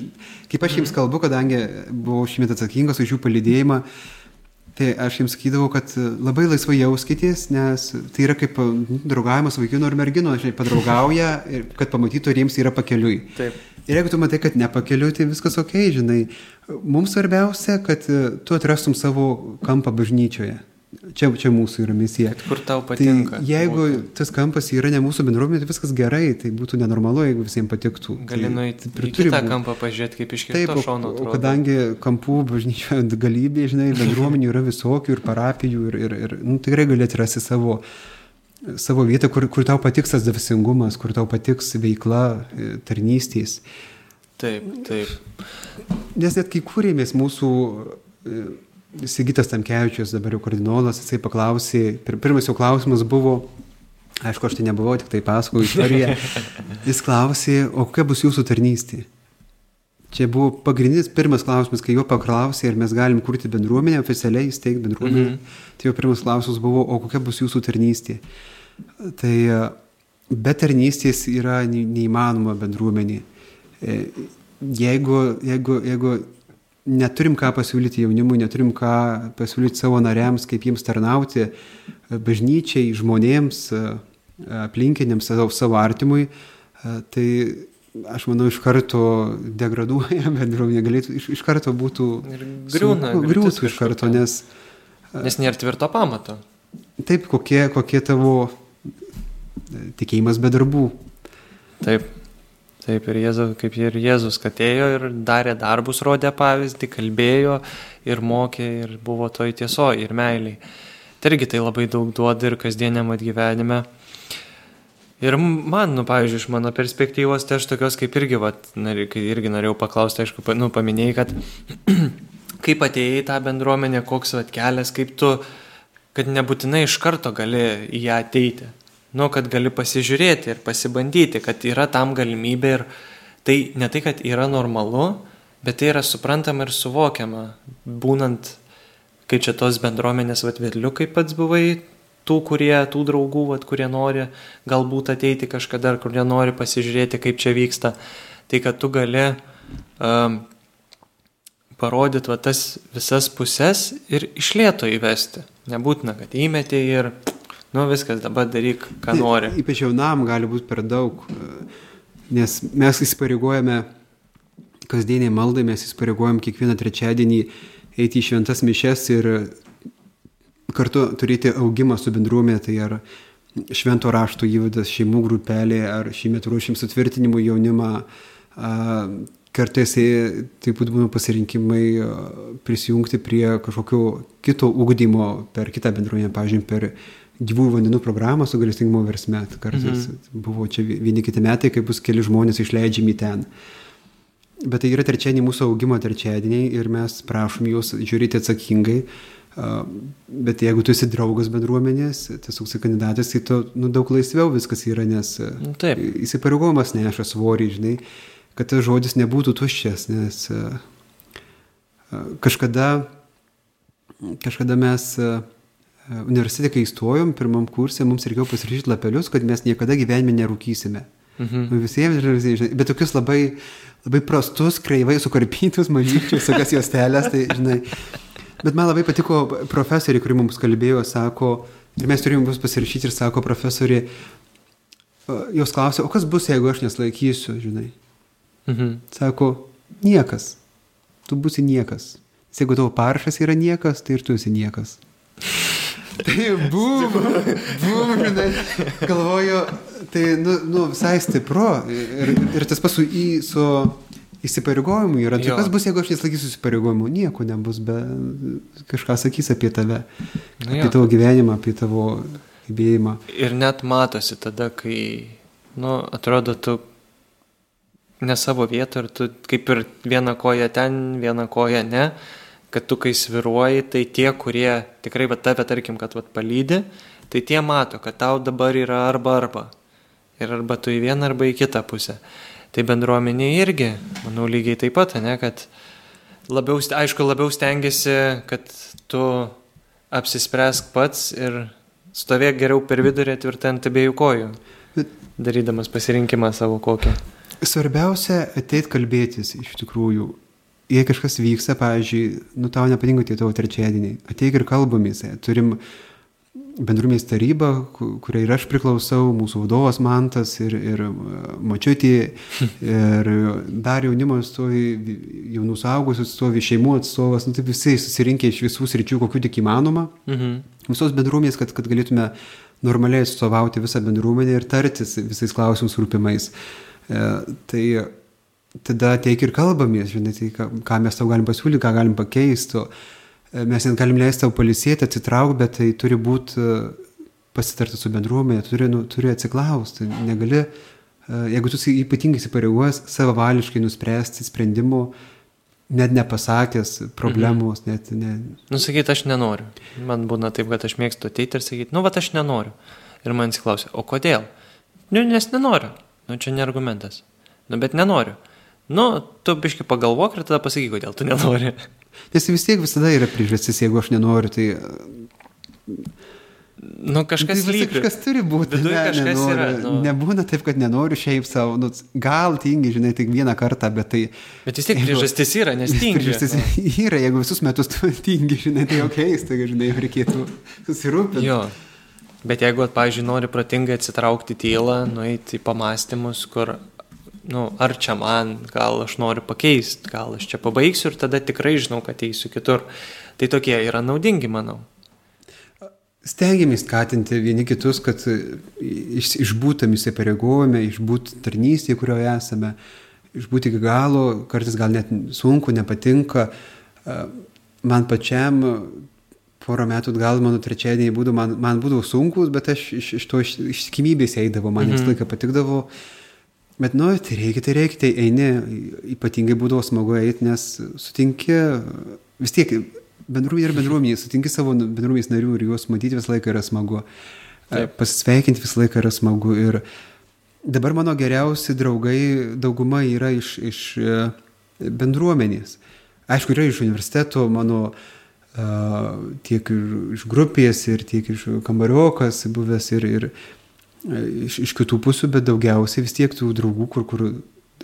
S3: kaip aš jiems kalbu, kadangi buvau šiemet atsakingas už jų palydėjimą. Tai aš jiems sakydavau, kad labai laisvai jauskitės, nes tai yra kaip nu, draugavimas vaikino ir mergino, žinai, padraugauja, kad pamatytų, ar jiems yra pakeliui.
S2: Taip.
S3: Ir jeigu tu matai, kad nepakeliui, tai viskas ok, žinai. Mums svarbiausia, kad e, tu atrastum savo kampą bažnyčioje. Čia, čia mūsų yra misija.
S2: Kur tau patinka?
S3: Tai jeigu
S2: būti?
S3: tas kampas yra ne mūsų bendruomenė, tai viskas gerai, tai būtų nenormalu, jeigu visiems patiktų.
S2: Gali
S3: tai,
S2: nueiti
S3: taip ir
S2: į kitą
S3: būt.
S2: kampą pažiūrėti, kaip iš
S3: Taip,
S2: kito
S3: o,
S2: šono
S3: o
S2: atrodo.
S3: kadangi kampų bažnyčioje galybė, žinai, bendruomenių yra visokių ir parapijų ir, ir, ir nu, tikrai gali atrasti savo, savo vietą, kur, kur tau patiks tas dvasingumas, kur tau patiks veikla, e, tarnystės.
S2: Taip, taip.
S3: Nes net kai kūrėmės mūsų e, Sigitas Tamkevičius, dabar jau kardinolas, jisai paklausė, pir, pirmas jau klausimas buvo, aišku, aš tai nebuvau, tik tai pasakojau istoriją, jis klausė, o kokia bus jūsų tarnystė? Čia buvo pagrindinis pirmas klausimas, kai jo paklausė, ar mes galim kurti bendruomenę, oficialiai įsteigti bendruomenę. Mhm. Tai jo pirmas klausimas buvo, o kokia bus jūsų tarnystė? Tai e, be tarnystės yra ne- neįmanoma bendruomenė. E, Jeigu, jeigu, jeigu neturim ką pasiūlyti jaunimui, neturim ką pasiūlyti savo nariams, kaip jiems tarnauti, e, bažnyčiai, žmonėms, e, aplinkiniams, savo, savo artimui, e, tai aš manau iš karto degraduoja bendruomenė, galėtų iš, iš karto būtų...
S2: Ir griūna,
S3: sunku- Griūtų iš karto,
S2: kažkokia.
S3: nes
S2: Nes nėra tvirto pamato.
S3: taip, kokie, kokie tavo tikėjimas be darbų.
S2: Taip. Taip, ir Jėzus, kaip ir Jėzus, kad ėjo ir darė darbus, rodė pavyzdį, kalbėjo ir mokė ir buvo toj tiesoje ir meiliai. Tai irgi tai labai daug duoda ir kasdieniam gyvenime. Ir man, nu, pavyzdžiui, iš mano perspektyvos, tai aš tokios kaip irgi, vat, irgi norėjau paklausti, aišku, nu, paminėjai, kad kaip atėjai į tą bendruomenę, koks vat kelias, kaip tu, kad nebūtinai iš karto gali į ją ateiti. Nu, kad gali pasižiūrėti ir pasibandyti, kad yra tam galimybė ir tai ne tai, kad yra normalu, bet tai yra suprantama ir suvokiama, būnant, kaip čia tos bendruomenės vatvėliu, kaip pats buvai, tų, kurie, tų draugų, vat, kurie nori galbūt ateiti kažkada, ar kurie nori pasižiūrėti, kaip čia vyksta, tai kad tu gali um, parodyti va, tas visas puses ir išlėto įvesti. Nebūtina, kad įmetė ir, nu viskas, dabar daryk, ką nori.
S3: Ypač jaunam gali būti per daug, nes mes įsipareigojame kasdieniai maldai, mes įsipareigojame kiekvieną trečiadienį eiti į šventas mišes ir kartu turėti augimą su bendruomenė, tai ar švento rašto įvadas, šeimų grupelė, ar šiemet ruošim sutvirtinimų jaunimą. a, Kartais e, taip pat būna pasirinkimai a, prisijungti prie kažkokio kito ugdymo per kitą bendruomenę, pavyzdžiui, per gyvųjų vandenų programą su galestingumo versme. Kartais mhm. buvo čia vieni kiti metai, kai bus keli žmonės išleidžiami ten. Bet tai yra trečiadieniai mūsų augimo trečiadieniai ir mes prašom juos žiūrėti atsakingai. Bet jeigu tu esi draugas bendruomenės, tiesiog esi kandidatas, tai tu nu, daug laisviau viskas yra, nes
S2: Nu, taip.
S3: įsipareigojimas neša svorį, žinai, kad tas žodis nebūtų tuščias, nes a, a, kažkada, kažkada mes universitete, kai įstojom, pirmam kursė, mums reikėjo pasirašyti lapelius, kad mes niekada gyvenime nerūkysime. Mhm. Nu, visiems, bet tokius labai, labai prastus, kreivai sukarpytus, mažyčius, tokias juostelės, tai žinai. Bet man labai patiko profesoriai, kuri mums kalbėjo, sako, ir mes turėjom bus pasirašyti ir sako profesoriai, jos klausė, o kas bus, jeigu aš neslaikysiu, žinai. Mhm. Sako, niekas. Tu būsi niekas. Jeigu tavo parašas yra niekas, tai ir tu esi niekas. Tai bum, bum, žinai, galvoju, tai, nu, nu visai stipru. Ir, ir tas pasu į su įsipareigojimu yra. Tai kas bus, jeigu aš neslaikysiu įsipareigojimų? Nieko nebus, bet kažką sakys apie tave, nu, apie jo. tavo gyvenimą, apie tavo gebėjimą.
S2: Ir net matosi tada, kai, nu, atrodo, tu ne savo vietą ir tu kaip ir vieną koją ten, vieną koją ne, kad tu kai sviruoji, tai tie, kurie tikrai va tave, tarkim, kad va palydi, tai tie mato, kad tau dabar yra arba arba. Ir arba tu į vieną, arba į kitą pusę. Tai bendruomenė irgi, manau, lygiai taip pat, ne, kad labiau, aišku, labiau stengiasi, kad tu apsispręsk pats ir stovėk geriau per vidurį tvirtai ant abiejų kojų, darydamas pasirinkimą savo kokią.
S3: Svarbiausia ateit kalbėtis iš tikrųjų. Jei kažkas vyksta, pavyzdžiui, nu tau nepatinka tie tavo trečiadieniai, ateik ir kalbamės. Turim bendrumės tarybą, kuriai ir aš priklausau, mūsų vadovas Mantas ir, ir mačiutė, ir dar jaunimo atstovai, jaunų saugusių atstovai, šeimų atstovas, nu taip visai susirinkę iš visų sričių, kokių tik įmanoma. Mhm. Visos bendrumės, kad, kad galėtume normaliai atstovauti visą bendruomenę ir tartis visais klausimais rūpimais. E, tai tada teik ir kalbamės, žinai, tai ką, ką mes tau galim pasiūlyti, ką galim pakeisti. E, mes net galim leisti tau palisėti, atsitraukti, bet tai turi būti e, pasitarti su bendruomenė, turi, nu, turi atsiklausti. Negali, jeigu tu ypatingai įsipareigojas savavališkai nuspręsti sprendimų, net nepasakęs problemos, mhm. net ne.
S2: Nusakyti, aš nenoriu. Man būna taip, kad aš mėgstu ateiti ir sakyti, nu, va, aš nenoriu. Ir man atsiklausia, o kodėl? Nu, nes nenoriu. Nu, čia ne argumentas. Nu, bet nenoriu. Nu, tu biški pagalvok ir tada pasakyk, kodėl tu nenori.
S3: Nes vis tiek visada yra priežastis, jeigu aš nenoriu, tai...
S2: Nu, kažkas tai lyg.
S3: Kažkas turi būti. Ne, kažkas nenoriu. yra. Nu... Nebūna taip, kad nenoriu šiaip savo. Nu, gal tingi, žinai, tik vieną kartą, bet tai...
S2: Bet vis tiek priežastis yra, nes tingi.
S3: Priežastis nu. yra, jeigu visus metus tu tingi, žinai, tai ok, tai, žinai, reikėtų susirūpinti.
S2: Jo. Bet jeigu, pavyzdžiui, nori protingai atsitraukti tylą, nueiti į pamastymus, kur, nu, ar čia man, gal aš noriu pakeisti, gal aš čia pabaigsiu ir tada tikrai žinau, kad eisiu kitur. Tai tokie yra naudingi, manau.
S3: Stengiamės skatinti vieni kitus, kad iš, išbūtam įsipareigojame, išbūt tarnystėje, kurioje esame, išbūti iki galo, kartais gal net sunku, nepatinka. Man pačiam porą metų atgal mano trečiadieniai būdavo, man, man būdavo sunkus, bet aš iš, iš to iš, ištikimybės eidavau, man mhm. visą laiką patikdavo. Bet, nu, tai reikia, tai reikia, tai eini, ypatingai būdavo smagu eiti, nes sutinki, vis tiek bendruomenė ir bendruomenė, sutinki savo bendruomenės narių ir juos matyti visą laiką yra smagu. Taip. Pasisveikinti visą laiką yra smagu. Ir dabar mano geriausi draugai, dauguma yra iš, iš e, bendruomenės. Aišku, yra iš universiteto, mano tiek iš grupės ir tiek iš kambariokas buvęs ir, ir iš, iš kitų pusių, bet daugiausiai vis tiek tų draugų, kur, kur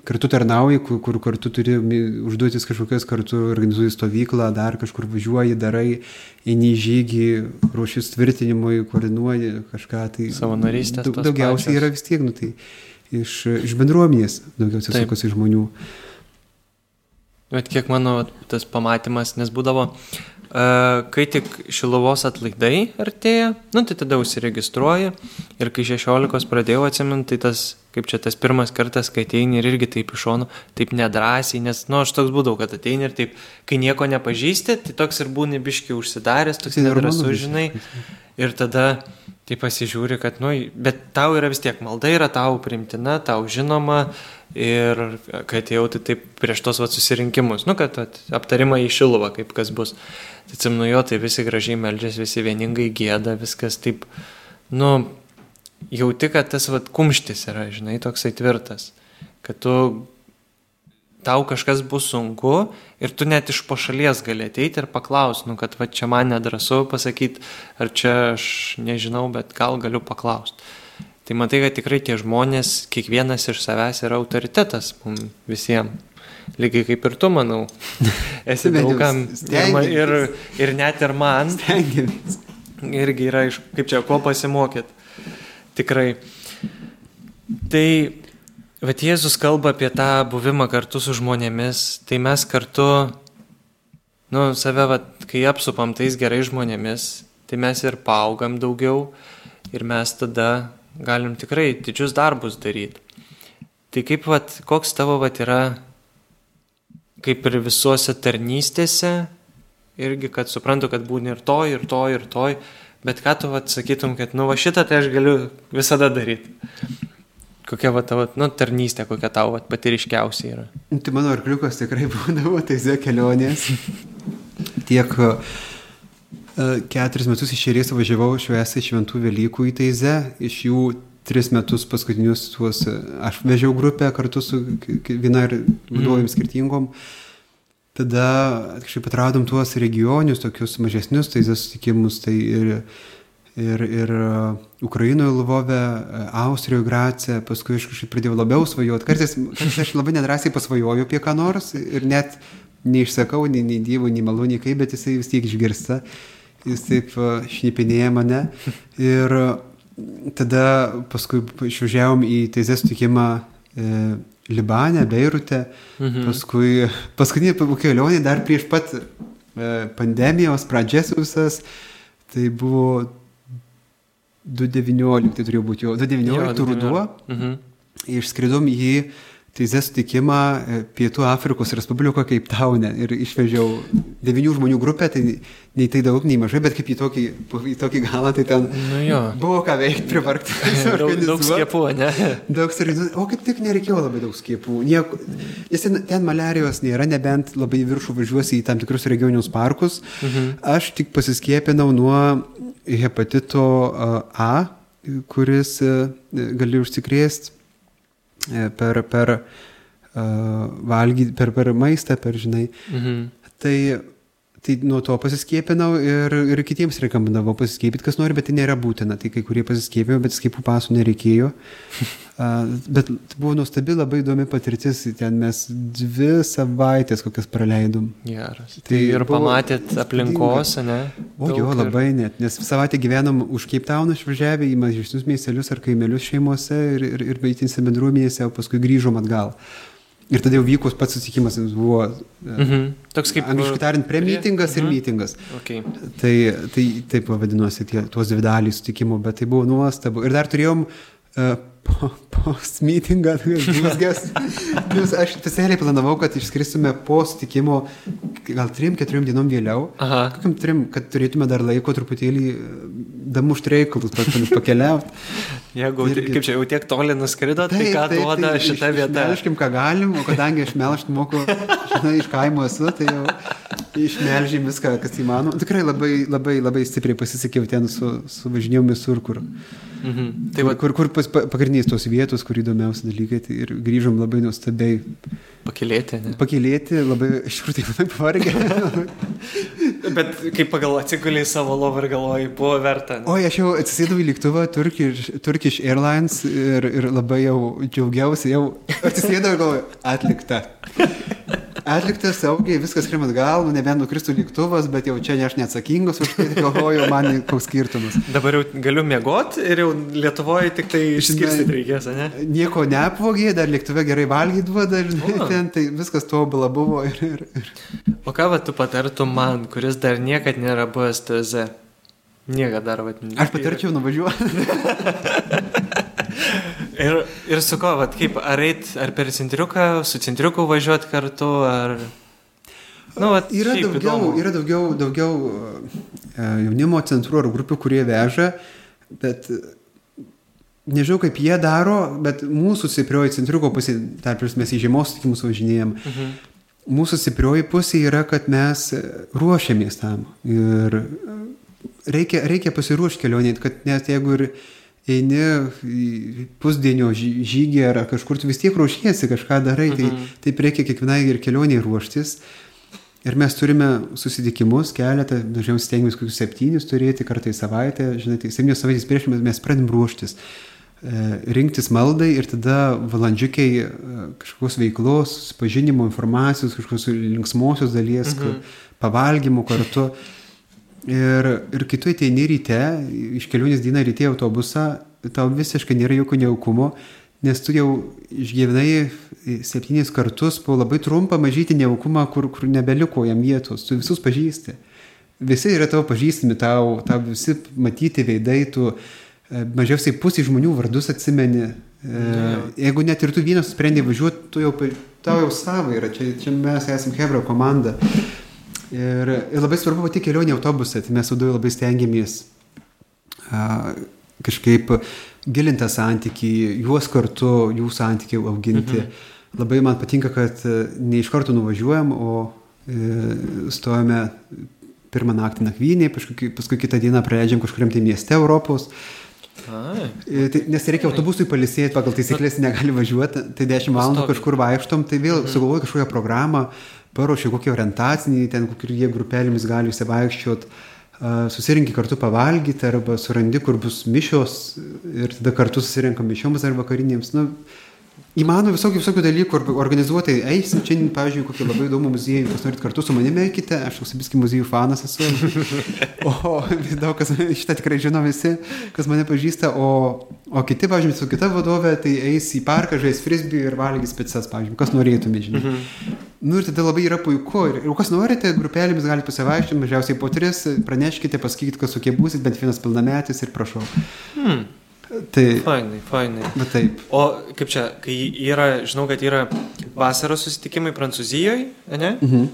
S3: kartu tarnauji, kur, kur kartu turi užduotis kažkokias, kartu organizuoji stovyklą, dar kažkur važiuoji, darai, eini į žygį, ruošis tvirtinimui, koordinuoji kažką. Tai
S2: Savanorystės.
S3: Daug, daugiausiai pačios. yra vis tiek, nu, tai iš, iš bendruomenės daugiausiai sukosi žmonių.
S2: Bet kiek mano tas pamatymas, nes būdavo, Kai tik Šilovos atlaidai artėja, nu, tai tada užsiregistruoji. Ir kai 16 pradėjau atsiminti, tai tas, kaip čia tas pirmas kartas, kai ateini ir irgi taip iš šonų, taip nedrasiai, nes, nu, aš toks būdavau, kad ateini ir taip, kai nieko nepažįsti, tai toks ir būni biški užsidaręs, toks tai nedrasus, žinai. Ir tada tai pasižiūri, kad, nu, bet tau yra vis tiek malda, yra tau primtina, tau žinoma ir kad jau tai taip prieš tos vat, susirinkimus, nu, kad vat, aptarimą į šiluvą, kaip kas bus. Tai atsimnu jo, tai visi gražiai meldžiasi, visi vieningai gėda, viskas taip, nu, jauti, kad tas vat, kumštis yra, žinai, toksai tvirtas, kad tu tau kažkas bus sunku ir tu net iš pašalies gali ateiti ir paklausti, nu, kad va čia man nedrasu pasakyti, ar čia aš nežinau, bet gal galiu paklausti. Tai matai, kad tikrai tie žmonės, kiekvienas iš savęs yra autoritetas mums visiems. Lygiai kaip ir tu, manau. Esi daugam. Ir, ir net ir man
S3: Stengiamės.
S2: irgi yra iš, kaip čia, ko pasimokyti. Tikrai. Tai, bet Jėzus kalba apie tą buvimą kartu su žmonėmis, tai mes kartu, nu, save, vat, kai apsupam tais gerais žmonėmis, tai mes ir paaugam daugiau ir mes tada galim tikrai didžius darbus daryti. Tai kaip, vat, koks tavo, vat, yra, kaip ir visuose tarnystėse, irgi, kad suprantu, kad būni ir to, ir to, ir to, bet ką tu vat, sakytum, kad, nu, va šitą tai aš galiu visada daryti. Kokia va tavo, nu, tarnystė, kokia tau vat, pati ryškiausia yra.
S3: Nu, Tai mano arkliukas tikrai būdavo taize kelionės. Tiek e, keturis metus iš eilės važiavau švęsti šventų Velykų į Taizę, iš jų tris metus paskutinius tuos e, aš vežiau grupę kartu su viena ir vadovėm skirtingom. Tada kažkaip atradom tuos regionius, tokius mažesnius Taizės susitikimus, tai ir, ir, ir e, Ukrainoje, Lvove, e, Austrijoje, Grace, paskui aš kažkaip pradėjau labiau svajoti. Kartais, kartais aš labai nedrasiai pasvajoju apie ką nors ir net neišsakau nei, nei Dievo, nei maloniai kaip, bet jisai vis tiek išgirsta. Jis taip e, šnipinėja mane. Ir tada paskui išvažiavom į teisės sutikimą Libane, Beirute. Mhm. Paskui paskutinė kelionė dar prieš pat e, pandemijos pradžias visas. Tai buvo 2.19 tai turėjo būti jau 2.19 ruduo.
S2: Mhm.
S3: Išskridom į teisės sutikimą e, Pietų Afrikos Respublikoje kaip Taune ir išvežiau devinių žmonių grupę, tai nei tai daug, nei mažai, bet kaip į tokį, į tokį galą, tai ten
S2: Nu jo.
S3: buvo ką veikti, privarkti.
S2: Daug, daug skiepų, ne?
S3: Daug surinų, o kaip tik nereikėjo labai daug skiepų. Nieko, nes ten, ten malerijos nėra, nebent labai viršų važiuosi į tam tikrus regioninius parkus. Mhm. Aš tik pasiskiepinau nuo hepatito a, kuris a, gali užsikrėsti e, per, per, a, valgy, per, per maistą, per, žinai.
S2: Mhm.
S3: Tai, tai nuo to pasiskiepinau ir, ir kitiems rekomendavau pasiskiepyti, kas nori, bet tai nėra būtina. Tai kai kurie pasiskiepėjo, bet skiepų pasų nereikėjo. Uh, bet buvo nuostabi, labai įdomi patirtis. Ten mes dvi savaitės kokias praleidom.
S2: Geras. Tai
S3: Tai
S2: ir
S3: buvo
S2: pamatėt aplinkos, ne?
S3: O jo,
S2: Daug ir-
S3: labai net, nes savaitę gyvenom už Cape Town išvažiavę į mažesnius miestelius ar kaimelius šeimose ir, ir, ir baitinse bendruomenėse, o paskui grįžom atgal. Ir tada jau vykus pats susitikimas buvo, mhm.
S2: Mhm. Toks kaip...
S3: angliškai tariant, pre-meetingas ir
S2: Mhm.
S3: meetingas.
S2: Okay.
S3: Tai, tai taip vadinosi tie, tuos dvi dalys sutikimo, bet tai buvo nuostabu. Ir dar turėjom uh, post-meetingą, blizgės. Nes aš specialiai planavau, kad išskrisime po sutikimo gal trim, keturiom dienom vėliau. Kokiam trim, kad turėtume dar laiko truputėlį e, damušt reikalus, pakeliauti.
S2: Jeigu,
S3: Irgi-
S2: kaip čia jau tiek toli nuskrido, tai ką duoda šita vieta?
S3: Išmelžkim, ką galim, o kadangi aš melžt moku, žinai, iš kaimo esu, tai jau išmelžim viską, kas įmanoma. Tikrai labai, labai, labai stipriai pasisakiau ten su, su važinėjom visur, kur,
S2: Mhm.
S3: tai
S2: va,
S3: kur, kur pas- pa- pagrindinės tos vietos, kur įdomiausi dalykai. Tai ir grįžom labai nuostabiai
S2: pakilėti, ne?
S3: pakilėti, labai, iš tikrųjų, tai labai pavargę.
S2: Bet kaip pagal atsiguliai savo lovą ir galvoji, buvo verta. ne?
S3: O aš jau atsisėdau į lėktuvą Turkish, Turkish Airlines ir, ir labai jau džiaugiausi, jau atsisėdau ir galvoju, atlikta. Atlikta saugiai, viskas krim atgal, nu nebent nukristų lėktuvas, bet jau čia ne aš neatsakingas už tai, galvoju, man koks skirtumas.
S2: Dabar jau galiu miegoti ir jau Lietuvoje tik tai išskirstyti reikės, ne?
S3: Nieko neapvogė, dar lėktuve gerai valgyti duoda, žinai, ten, tai viskas tobula buvo ir, ir, ir.
S2: O ką va tu patartum man, kuris dar niekad nėra buvęs TZ? Niekada dar va.
S3: Aš patarčiau nuvažiuoti.
S2: Ir, ir su ko, va, kaip, ar eit, ar per centriuką, su centriuku važiuoti kartu, ar... Nu, va,
S3: Yra daugiau,
S2: įdomu.
S3: yra daugiau, daugiau e, jaunimo centrų ar grupių, kurie veža, bet nežinau, kaip jie daro, bet mūsų stiprioji centriuko pusė, tarp prasme, mes į žiemos sutikimus važinėjom.
S2: Mhm.
S3: Mūsų stiprioji pusė yra, kad mes ruošiamės tam. Ir e, reikia, reikia pasiruošti kelionė, kad net jeigu ir eini pusdienio žy- žygį ar kažkur, tu vis tiek ruošiesi, kažką darai, tai
S2: Mhm.
S3: taip reikia kiekvienai ir kelioniai ruoštis. Ir mes turime susitikimus keletą, dažniausiai stengiamės kokius septynis turėti kartą į savaitę, žinai, tai septynios savaitės prieš mes, mes pradėm ruoštis. rinktis maldai ir tada valandžiukiai e, kažkokios veiklos, pažinimo informacijos, kažkokios linksmosios dalies, mhm. pavalgymų kartu. Ir, ir kai tu ateini ryte, iš kelionės dieną ryte autobusą, tau visiškai nėra jokio neukumo, nes tu jau išgyvenai septynis kartus po labai trumpą mažytį neukumą, kur, kur nebeliko jam vietos, tu visus pažįsti. Visi yra tavo pažįstami, tau, tau visi matyti veidai, tu e, mažiausiai pusė žmonių vardus atsimeni. E, jeigu net ir tu vienas sprendė važiuoti, tu jau, tau jau savo yra, čia, čia mes esame Hebra komanda. Ir, ir labai svarbu pati kelionė autobuse, tai mes du labai stengiamės a, kažkaip gilinti santyki, juos kartu, jų santykių auginti. Mhm. Labai man patinka, kad e, ne iš karto nuvažiuojam, o e, stojame pirmą naktį nakvynį, paskui, paskui kitą dieną praleidžiam kažkuriam tai mieste Europos. Ai. E, tai, nes reikia autobusui palisėti, pagal taisyklės negali važiuoti, tai 10 valandų kažkur vaikštom, tai vėl mhm. sugalvoju kažkokią programą, paruošiu kokį orientacinį, ten kokie grupelėmis gali įsivaikščiot, susirinkti kartu pavalgyti arba surandi, kur bus mišios ir tada kartu susirinkam mišioms ar vakarinėms. Nu, Įmanoma visokių, visokių dalykų organizuotai. Eisim čia, pavyzdžiui, kokį labai įdomų muziejų, kas norit kartu su manimi eikite, aš jau sabiski muziejų fanas esu. O daug kas šitą tikrai žino visi, kas mane pažįsta, o, o kiti, pavyzdžiui, su kita vadovė, tai eis į parką, žais frisbee ir valgys pizzas, pavyzdžiui, kas norėtumė, žinai. Mhm. Nu ir tada labai yra puiku. Ir, ir kas norite, grupelėmis galite pasivaikščioti, mažiausiai po tris, praneškite, pasakykite, kas kokie būsit, bent vienas pilnametis ir prašau. Hmm.
S2: Tai. Fainai, fainai.
S3: Bet taip.
S2: O kaip čia, kai yra, žinau, kad yra vasaros susitikimai Prancūzijoje, ne? Mhm.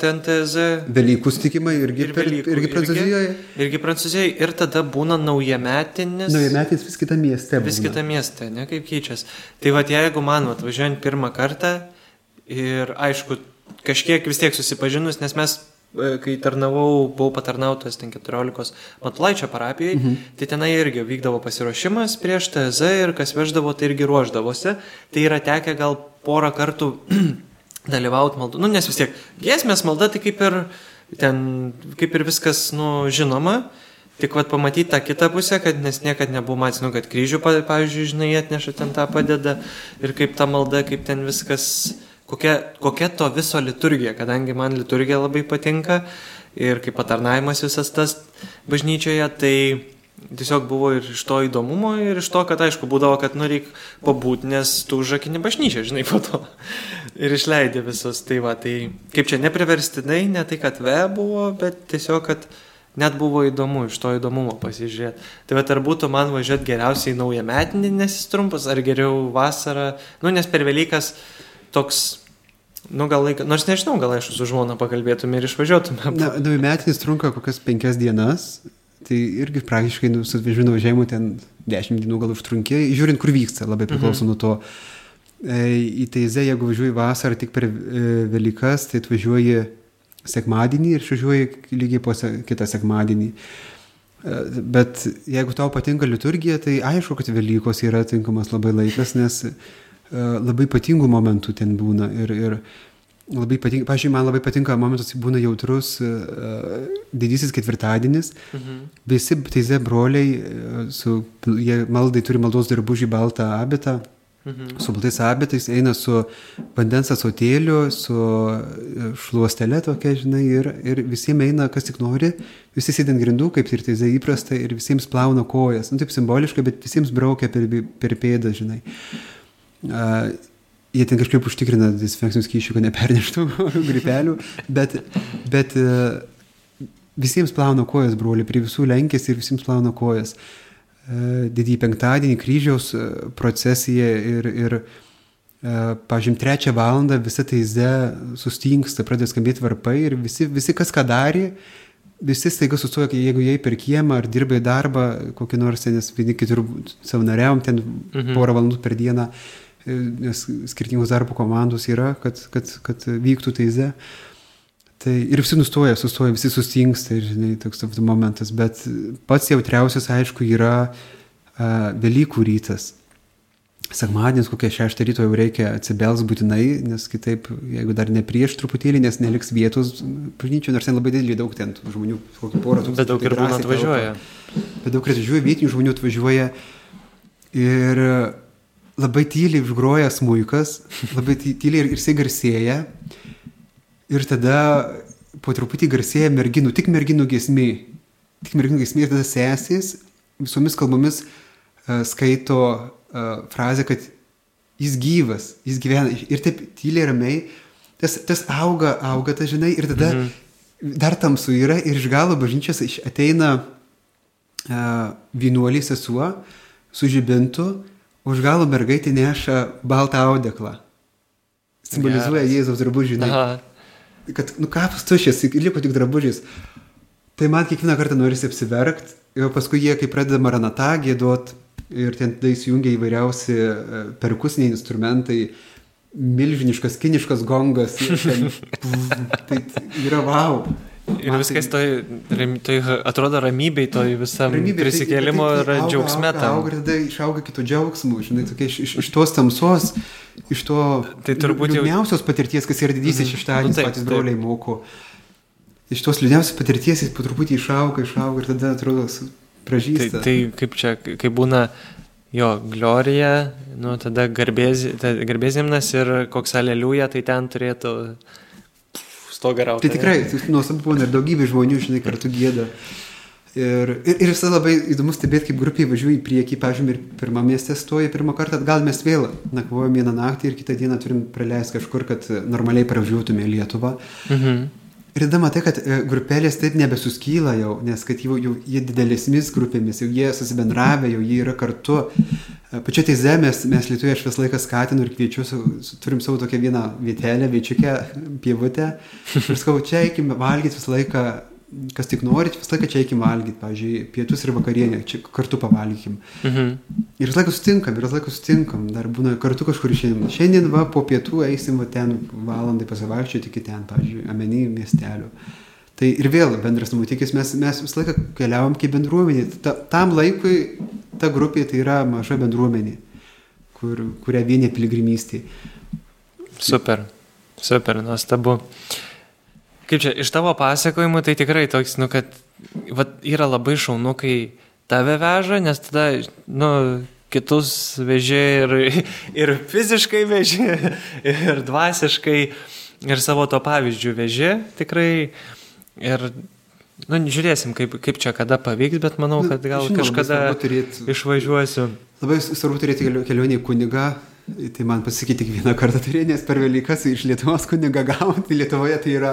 S2: Ten TZ.
S3: Velykų susitikimai irgi, ir velykų, irgi Prancūzijoje.
S2: Irgi, irgi Prancūzijoje. Ir tada būna naujametinis.
S3: Naujametinis vis kitą miestą.
S2: Vis kitą miestą, ne kaip keičiasi. Tai va, jeigu man atvažiuojant pirmą kartą ir aišku, kažkiek vis tiek susipažinus, nes mes kai tarnavau, buvau patarnautas ten 14 Matulaičio parapijoje, mhm. tai tenai irgi vykdavo pasiruošimas prieš TZ ir kas veždavo, tai irgi ruoždavosi. Tai yra tekę gal porą kartų dalyvauti maldu. Nu, nes vis tiek, giesmės malda tai kaip ir, ten, kaip ir viskas, nu, žinoma. Tik vad pamatyti tą kitą pusę, kad nes niekada nebuvo matęs, nu, kad kryžių, pavyzdžiui, žinai, atneša ten tą padeda ir kaip ta malda, kaip ten viskas kokia, kokia to viso liturgija, kadangi man liturgija labai patinka ir kaip patarnavimas visas tas bažnyčioje, tai tiesiog buvo ir iš to įdomumo ir iš to, kad aišku būdavo, kad nu reik pabūti, nes tu užakini bažnyčią, žinai, po to. ir išleidė visus. Tai va, tai kaip čia nepriverstinai, ne tai, kad ve buvo, bet tiesiog, kad net buvo įdomu iš to įdomumo pasižiūrėti. Tai bet ar būtų man važiuoti geriausiai naują metinį, nes jis trumpas, ar geriau vasarą, nu nes per Velykas toks Nu, gal laiką, nors nežinau, gal aš su žmona pakalbėtume ir išvažiuotume.
S3: Na, naujametinis trunka kokias penkias dienas, tai irgi praktiškai nu, su vežimų važiavimu ten dešimt dienų gal užtrunkė, žiūrint, kur vyksta, labai priklauso mhm. nuo to. E, į Teizę, jeigu važiuoji vasarą tik per e, Velykas, tai atvažiuoji sekmadienį ir išvažiuoji lygiai po se, kitą sekmadienį. E, bet jeigu tau patinka liturgija, tai aišku, kad Velykos yra tinkamas labai laikas, nes labai ypatingų momentų ten būna. Ir, ir labai patinka, pažiūrėjau, man labai patinka momentas, kai būna jautrus uh, didysis ketvirtadienis. Mhm. Visi teize broliai, su, jie maldai turi maldos darbužį baltą abitą. Mhm. Su baltais abitais eina su vandens asotėliu, su šluostelė tokia, žinai, ir, ir visiems eina, kas tik nori, visi sėdint grindų, kaip ir tai įprasta, ir visiems plauna kojas. Nu, taip simboliška, bet visiems braukia per, per pėdą, žinai. Uh, jie ten kažkaip užtikrina dezinfekcinių skyšių, kad neperneštų gripelių, bet, bet uh, visiems plauna kojas, broliai, prie visų lenkėsi ir visiems plauna kojas. Uh, didįjį penktadienį kryžiaus procesija ir, ir pažym, trečią valandą visa teize sustingsta, pradeda skambėti varpai ir visi, visi kas ką darė, visi staiga sustoja, jeigu jie per kiemą ar dirba į darbą, kokį nors, nes vieni kitur savanoriavom ten mhm. porą valandų per dieną, nes skirtingos darbo komandos yra, kad, kad, kad vyktų teize. Tai ir visi nustoja, sustoja, visi sustingsta ir, žinai, toks momentas. Bet pats jautriausias, aišku, yra uh, Velykų rytas. Sekmadienis kokią šeštą ryto jau reikia atsibels būtinai, nes kitaip, jeigu dar ne prieš truputėlį, nes neliks vietos bažnyčių, nors ten labai didelį daug ten žmonių, kokį porą
S2: tūkstančių. Bet daug ir būna atvažiuoja.
S3: Bet daug atvažiuoja, vietinių žmonių atvažiuoja. Ir labai tyliai užgroja smūkas, labai ty- tyliai ir jisai garsėja. Ir tada po truputį garsėja merginų, tik merginų gesmė. Tik merginų gesmė ir tada sesės visomis kalbomis uh, skaito uh, frazę, kad jis gyvas, jis gyvena. Ir taip tyliai ramiai. Tas, tas auga, auga, tas žinai, ir tada mhm. dar tamsu yra ir iš galo bažnyčios ateina uh, vienuolį sesuo su žibintu, už galo mergaitė neša baltą audeklą. Simbolizuoja
S2: Geras.
S3: Jėzaus drabužį. Kad, nu kapas tuščias, liko tik drabužis. Tai man kiekvieną kartą norisi apsiverkt, ir paskui jie, kai pradeda maranatą gėduot, ir ten tada įsijungia įvairiausi e, perkusiniai instrumentai, milžiniškas kiniškas gongas, ten, tai yra wow.
S2: Ir
S3: Man
S2: viskas
S3: tai-
S2: toj, toj atrodo ramybei, toj visam
S3: Ramybė, tai-
S2: prisikėlimo
S3: tai-
S2: ir
S3: tai auga,
S2: džiaugsme
S3: auga. Auga ir tada išauga kito džiaugsmų, žinai, tokia iš, iš, iš tos tamsos, iš to
S2: Tai turbūt jau-
S3: liūdniausios patirties, kas yra didysis
S2: Mhm.
S3: šeštadienis,
S2: Nu taip,
S3: patys broliai moko. Iš tos liūdniausios patirties jis po truputį išauga, išauga ir tada atrodo su-
S2: Tai,
S3: pražįsta.
S2: tai kaip čia, kai būna jo glorija, nu tada garbės, ta, garbėzimnas ir koks aleliuja, tai ten turėtų stogą rauti.
S3: Tai tikrai, tai nuostabu būna ir daugybė žmonių, žinai, kartu gėda. Ir, ir, ir visada labai įdomu stebėti, kaip grupiai važiuoja į priekį, pavyzdžiui, ir pirmą miestę stoja, pirmą kartą atgal mes vėl nakvojom vieną naktį ir kitą dieną turim praleisti kažkur, kad normaliai pravažiuotume Lietuvą.
S2: Mhm.
S3: Ir tada matai, kad e, grupelės taip nebesuskyla jau, nes kad jau, jau jie didelėsmis grupėmis, jau jie susibendravę, jau jie yra kartu. E, Pačia teize mes, mes Lietuvoje aš visą laiką skatinu ir kviečiu, su, su, turim savo tokią vieną vietelę, viečiukę, pievutę. Ir sakau, čia eikime valgyti visą laiką, kas tik norit, visą laiką čia eikime valgyti, pavyzdžiui, pietus ir vakarienę, čia kartu pavalgykim.
S2: Mhm.
S3: Ir visą laiką sutinkam, ir visą laiką sutinkam, dar būna kartu kažkur išėjim. Šiandien va po pietų eisim va ten valandai pasivaikščioti iki ten, pavyzdžiui, amenį miestelių. Tai ir vėl bendras nuotykis, mes, mes visą laiką keliavom kaip bendruomenė. Ta, tam laikui ta grupė tai yra maža bendruomenė, kur, kurią vienė piligrimystė.
S2: Super, super, nuostabu. Kaip čia, iš tavo pasakojimų tai tikrai toks, nu, kad vat, yra labai šaunu, kai tave veža, nes tada, nu, kitus veži ir, ir fiziškai veži, ir dvasiškai, ir savo to pavyzdžių veži, tikrai. Ir, nu, žiūrėsim, kaip, kaip čia kada pavyks, bet manau,
S3: Nu,
S2: kad gal
S3: žinoma,
S2: kažkada
S3: svarbu turėt-
S2: išvažiuosiu.
S3: Labai svarbu turėti kelio- kelionę į kunigą. Tai man pasakyti tik vieną kartą turėjau, nes per Velykas iš Lietuvos kunigą gauti. Lietuvoje tai yra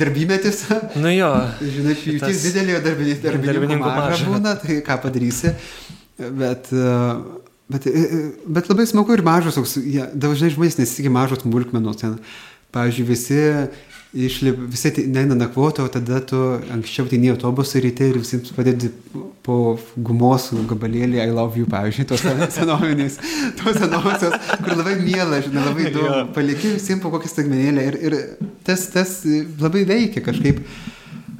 S3: darbymetis.
S2: Nu jo,
S3: Žinai,
S2: Tas
S3: pjūtis didelė, o darbininkų,
S2: darbininkų
S3: maža būna, tai ką padarysi. Bet, e, bet, e, bet labai smagu ir mažos, dažnai žmonės nesitikė mažos smulkmenos. Ten, pavyzdžiui, visi, išlip, visi tai neina nakvoti, o tada tu anksčiau tai ne autobusą ryte ir visiems padedi po gumos gabalėlį I love you, pavyzdžiui, tos senovinės, tos senosios, kur labai mėla, žinai, labai daug. Palikė visiems po kokią stagmenėlę ir, ir tas, tas labai veikia kažkaip.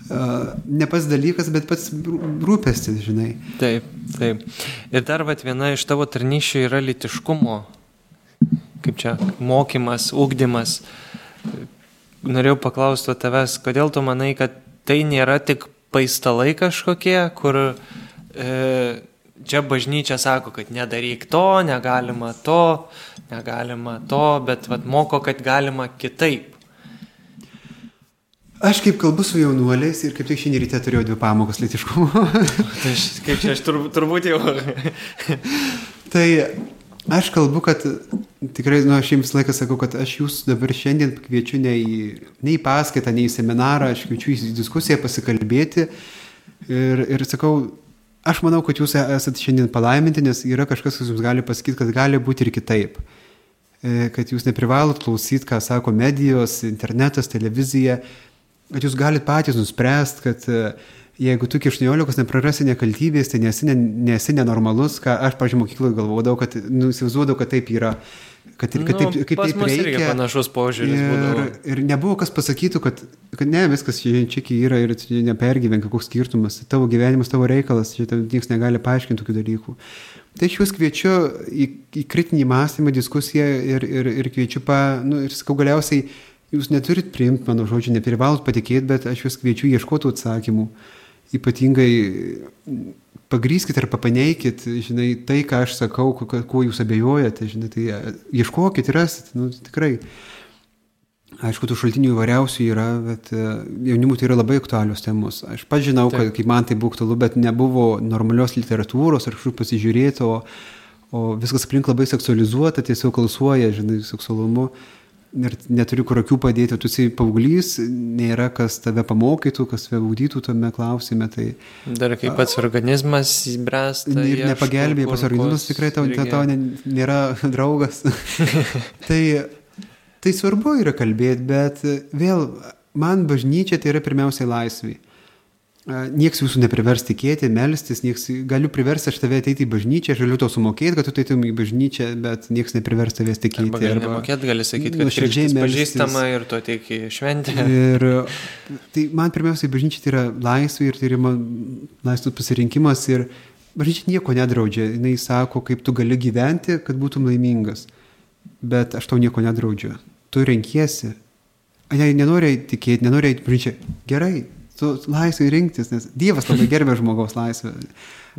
S3: Uh, ne pats dalykas, bet pats rū- rūpestis, žinai.
S2: Taip, taip. Ir dar vat, viena iš tavo tarnyšių yra litiškumo, kaip čia, mokymas, ūkdymas. Norėjau paklausti tavęs, kodėl tu manai, kad tai nėra tik paistalai kažkokie, kur e, čia bažnyčia sako, kad nedaryk to, negalima to, negalima to, bet vat, moko, kad galima kitaip.
S3: Aš kaip kalbu su jaunuoliais ir kaip tik šiandien ryte turėjau dvi pamokas litiškumo.
S2: Tai aš, kaip čia, aš turbūt, turbūt jau.
S3: tai aš kalbu, kad tikrai, nu, aš jums laiką sakau, kad aš jūs dabar šiandien kviečiu ne į, ne į paskaitą, ne į seminarą, aš kviečiu į diskusiją pasikalbėti. Ir, ir sakau, aš manau, kad jūs esate šiandien palaiminti, nes yra kažkas, kas jums gali pasakyti, kad gali būti ir kitaip. E, Kad jūs neprivalot klausyti, ką sako medijos, internetas, televizija, kad jūs galite patys nuspręsti, kad e, jeigu tu iki 18 neprarasi nekaltybės, tai nesi, ne, nesi nenormalus, ką aš, pažiūrėjau, mokykloje galvodavau, kad, nu, įsivaizduodavau, kad taip yra, kad, ir, kad taip, kaip
S2: Nu,
S3: taip
S2: mus irgi
S3: reikia.
S2: panašus požiūris
S3: Ir,
S2: būdavo.
S3: ir nebuvo kas pasakytų, kad, kad ne, viskas iki yra ir nepergyvenk, koks skirtumas, tai tavo gyvenimas, tavo reikalas, čia niekas negali paaiškinti tokių dalykų. Tai aš jūs kviečiu į, į kritinį mąstymą, diskusiją ir, ir, ir kviečiu, pa, nu, ir sakau, galiausiai jūs neturit priimti mano žodžių, neprivalot patikėti, bet aš jūs kviečiu ieškoti atsakymų. Ypatingai pagryskit ar papaneikit, žinai, tai, ką aš sakau, kuo jūs abejojate, žinai, tai ieškokit ir rasit, nu, tikrai. Aišku, tų šaltinių įvairiausių yra, bet jaunimui tai yra labai aktualios temos. Aš pats žinau, Taip. kad kaip man tai buvo aktualu, bet nebuvo normalios literatūros ar kažkur pasižiūrėti, o, o viskas aplink labai seksualizuota, tiesiog kalsuoja, žinai, seksualumu. Uh, ir neturi kur akių padėti, tu esi paauglys, nėra kas tave pamokytų, kas tave ūdytų tame klausime. Tai,
S2: Dar kaip pats organizmas įbręsta.
S3: Ir nepagelbėjai, pats organizmas tikrai tau, tau nėra draugas. tai, tai svarbu yra kalbėti, bet vėl man bažnyčia tai yra pirmiausiai laisvė. Niekas jūsų neprivers tikėti, melstis, nieks, galiu priversti aš tave ateiti į bažnyčią, aš galiu to sumokėti, kad tu ateitum į bažnyčią, bet niekas neprivers tavęs tikėti.
S2: Arba gali nemokėti, gali sakyti, kad širdžiai pažįstama ir tu ateik į šventę.
S3: Ir tai man pirmiausiai bažnyčia tai yra laisvė ir tai yra man laisvas pasirinkimas ir bažnyčia nieko nedraudžia, jinai sako, kaip tu gali gyventi, kad būtum laimingas, bet aš tau nieko nedraudžiu, tu renkiesi. Jei nenori tikėti, nenori eiti bažnyčią, gerai, tu laisvai rinktis, nes Dievas labai gerbė žmogaus laisvę.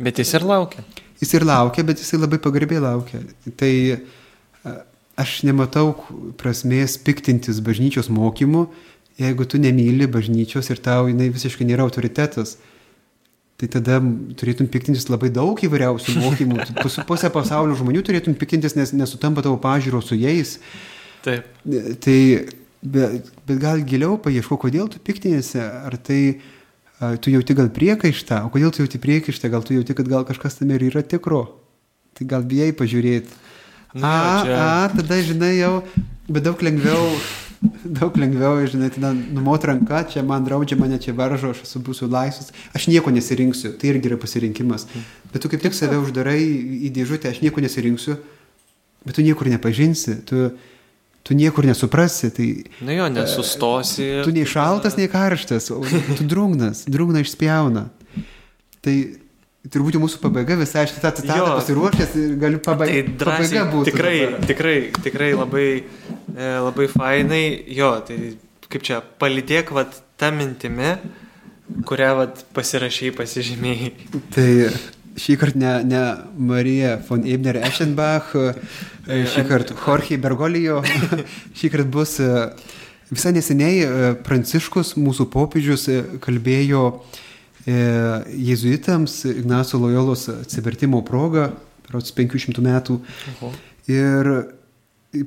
S2: Bet jis ir laukia.
S3: Jis ir laukia, bet jis labai pagarbiai laukia. Tai aš nematau prasmės piktintis bažnyčios mokymu, jeigu tu nemyli bažnyčios ir tau jinai visiškai nėra autoritetas. Tai tada turėtum piktintis labai daug įvairiausių mokymų. Pusę pasaulio žmonių turėtum piktintis, nes nesutampa tavo pažiūros su jais.
S2: Taip.
S3: Tai bet, bet gal giliau paieško, kodėl tu piktinėsi, ar tai a, tu jauti gal priekaištą, o kodėl tu jauti priekaištą, gal tu jauti, kad gal kažkas tam ir yra tikro, tai gal bijai pažiūrėti. A, čia... a, tada žinai jau, bet daug lengviau, daug lengviau, žinai, tada numot ranką, čia man draudžia, mane čia varžo, aš esu būsiu laisvas, aš nieko nesirinksiu, tai irgi yra pasirinkimas. Bet tu kaip tik save uždarai į dėžutę, aš nieko nesirinksiu, bet tu niekur nepažinsi, tu tu niekur nesuprasi. Tai,
S2: Na jo, nesustosi.
S3: Tu nei šaltas, nei karštas, o tu drungnas, drungna išspjauna. Tai turbūt mūsų pabaiga visai aš tą citatą pasiruošęs ir galiu pabaigti. Tai
S2: drąsiai būtų. Tikrai, dabar. tikrai, tikrai labai, e, labai fainai, jo, tai kaip čia, palidėk vat tą mintimį, kurią vat pasirašai, pasižymėjai.
S3: Tai šį kartą ne, ne Marija von Ebner Eschenbach, e, šį kartą Jorge Bergolijo, šį kartą bus e, visai neseniai e, Pranciškus, mūsų popiežius, kalbėjo jėzuitams Ignacio Lojolos atsivertimo proga, perots 500 metų. Oho. Ir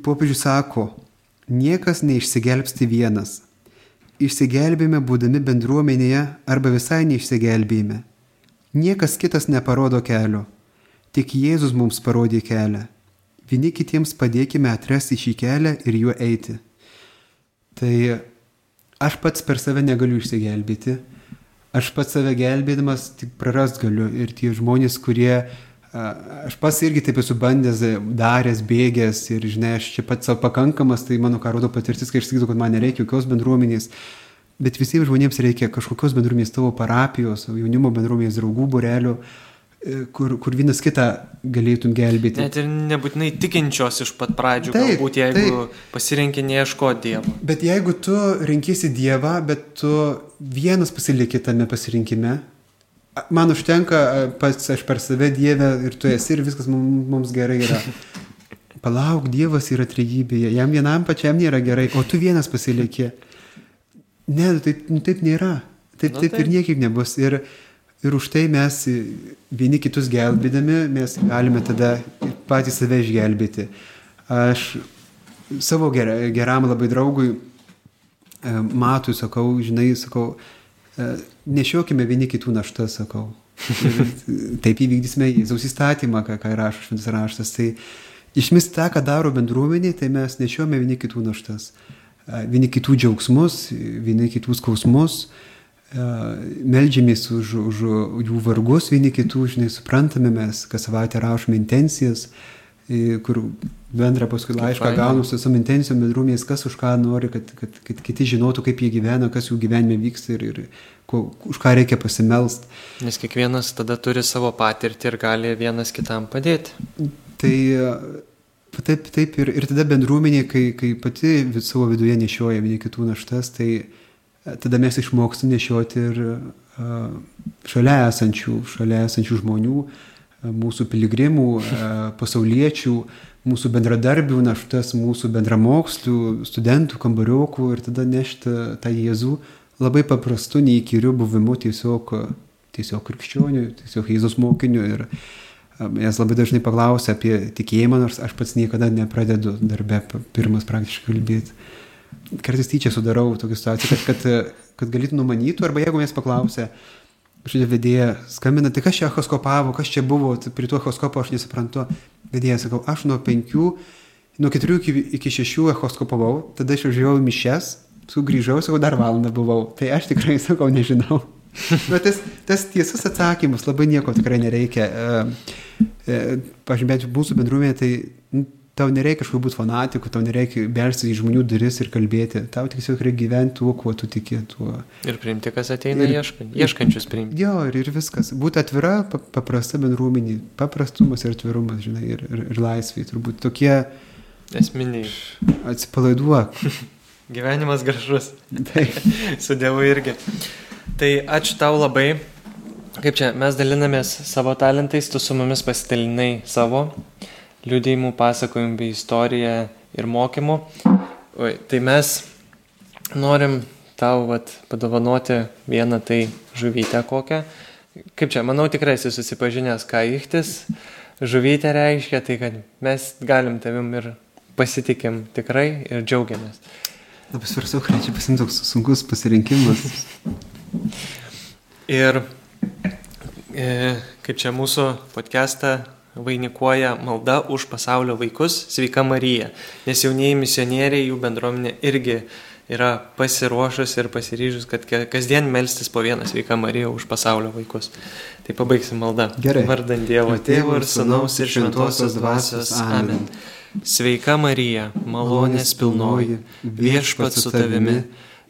S3: popiežius sako, niekas neišsigelbsti vienas. Išsigelbėjime būdami bendruomenėje arba visai neišsigelbėjime. Niekas kitas neparodo kelio, tik Jėzus mums parodė kelią. Vieni kitiems padėkime atrasti šį kelią ir juo eiti. Tai aš pats per save negaliu išsigelbėti, aš pats save gelbėdamas tik prarast galiu ir tie žmonės, kurie Aš pats irgi taip esu bandęs, daręs, bėgęs ir, žinai, aš čia pats savo pakankamas, tai mano ką rodo patirtis, kai aš sakyčiau, kad man nereikia jokios bendruomenės, bet visiems žmonėms reikia kažkokios bendruomenės tavo parapijos, jaunimo bendruomenės draugų burelių, e, kur, kur vienas kitą galėtum gelbėti.
S2: Net ir nebūtinai tikinčios iš pat pradžių, taip, galbūt jeigu taip. pasirenki neieškoti Dievo.
S3: Bet jeigu tu renkėsi Dievą, bet tu vienas pasilikė tame pasirinkime, man užtenka pats aš per save Dievę ir tu esi ir viskas mums gerai yra. Palauk, Dievas yra trejybėje, jam vienam pačiam nėra gerai, o tu vienas pasilikė. Ne, nu taip, nu, taip nėra. Taip, nu, taip, taip ir niekaip nebus. Ir, ir už tai mes vieni kitus gelbėdami, mes galime tada patys save išgelbėti. Aš savo ger, geram labai draugui e, matui sakau, žinai, sakau, e, nešiokime vieni kitų naštą, sakau. Ir taip įvykdysime Jėzaus įstatymą, ką, ką rašo šventas raštas. Tai išmis tą, ką daro bendruomenė, tai mes nešiojame vieni kitų naštas. Uh, vieni kitų džiaugsmus, vieni kitų skausmus, meldžiamės už, už jų vargus, vieni kitų, žinai, suprantame mes, kas savaitę rašome intencijas, kur bendrą paskui laišką gaunu su visom intencijom, bendrumės, kas už ką nori, kad, kad, kad kiti žinotų, kaip jie gyvena, kas jų gyvenime vyksta ir, ir ko, už ką reikia pasimelst.
S2: Nes kiekvienas tada turi savo patirtį ir gali vienas kitam padėti.
S3: Tai Taip, taip ir, ir tada bendruomenė, kai, kai pati savo viduje nešioja vieni kitų naštas, tai e, tada mes išmokstam nešioti ir šalia esančių, šalia esančių žmonių, mūsų piligrimų, pasauliečių, mūsų bendradarbių naštas, mūsų bendramokslių, studentų, kambariokų ir tada nešti tą Jėzų labai paprastu, neįkyriu buvimu tiesiog, tiesiog krikščionių, tiesiog Jėzus mokiniu. Ir jas labai dažnai paklausia apie tikėjimą, nors aš pats niekada nepradedu darbę pirmas praktiškai kalbėti. Kartais tyčia sudarau tokią situaciją, kad, kad, kad galėtų numanytų, arba jeigu mes paklausia, kažkokia vedėja skambina, tai kas čia echoskopavo, kas čia buvo, tai prie to echoskopo aš nesuprantu. Vedėja sakau, aš nuo penkių, nuo keturių iki, iki šešių echoskopavau, tada aš važiavau į mišes, sugrįžau, sakau, dar valandą buvau. Tai aš tikrai sakau, nežinau. Bet tas, tas tiesus atsakymas labai nieko tikrai nereikia. E, e, Pažymėti, mūsų bendruomenė, tai tau nereikia kažkokiu būti fanatiku, tau nereikia belsti į žmonių duris ir kalbėti, tau tiesiog reikia gyventi tuo, kuo tu tiki. Tuo.
S2: Ir priimti, kas ateina ir, ieškant, ieškančius priimti.
S3: Jo, ir, ir viskas. Būti atvira, paprasta bendruomenė, paprastumas ir atvirumas, žinai, ir, ir, ir laisvė. Turbūt tokie
S2: esminiai.
S3: Atsipalaiduok.
S2: Gyvenimas gražus. Taip. Su Dievu irgi. Tai ačiū tau labai. Kaip čia, mes dalinamės savo talentais, tu su mumis pasidalinai savo liūdėjimų, pasakojimų bei istoriją ir mokymų. Oi, tai mes norim tau vat, padovanoti vieną tai žuvytę kokią. Kaip čia, manau tikrai esi susipažinęs, ką ichtis žuvytė reiškia, tai kad mes galim tavim ir pasitikim tikrai ir džiaugiamės.
S3: Labai svarstu, kad čia pasimti toks sunkus pasirinkimas.
S2: ir e, kaip čia mūsų podcastą vainikuoja malda už pasaulio vaikus, sveika Marija, nes jaunieji misionieriai, jų bendruomenė irgi yra pasiruošus ir pasiryžus, kad kasdien melstis po vieną sveiką Mariją už pasaulio vaikus. Tai pabaigsim maldą.
S3: Gerai.
S2: Vardant Dievo Tėvo ir Sūnaus ir Šventosios Dvasios. Amen. Sveika Marija, malonės pilnoji, viešpat su tavimi,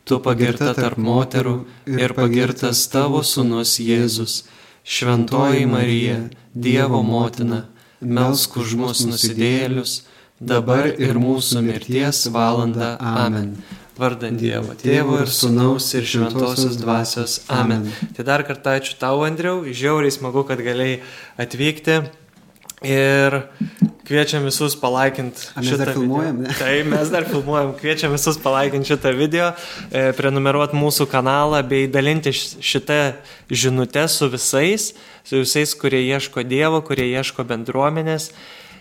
S2: tu pagirta tarp moterų ir pagirtas tavo Sūnus Jėzus. Šventoji Marija, Dievo motina, melsk už mus nusidėlius, dabar ir mūsų mirties valanda. Amen. Vardant Dievo, Tėvo ir Sūnaus ir Šventosios Dvasios. Amen. Tai dar kartą ačiū tau, Andriau, žiauriai smagu, kad galėjai atvykti. Ir kviečiam visus palaikinti
S3: šitą dar filmuojam,
S2: video. Tai mes dar filmuojam, kviečiam visus palaikinti šitą video, e, prenumeruoti mūsų kanalą bei dalinti šitą žinutę su visais, su visais, kurie ieško Dievo, kurie ieško bendruomenės.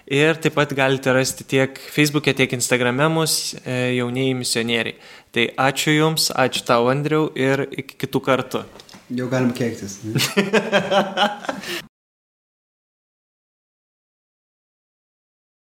S2: Ir taip pat galite rasti tiek Facebook'e, tiek Instagram'e mus e, jaunieji misionieriai. Tai ačiū Jums, ačiū tau Andriau ir iki kitų kartų.
S3: Jau galim keiktis.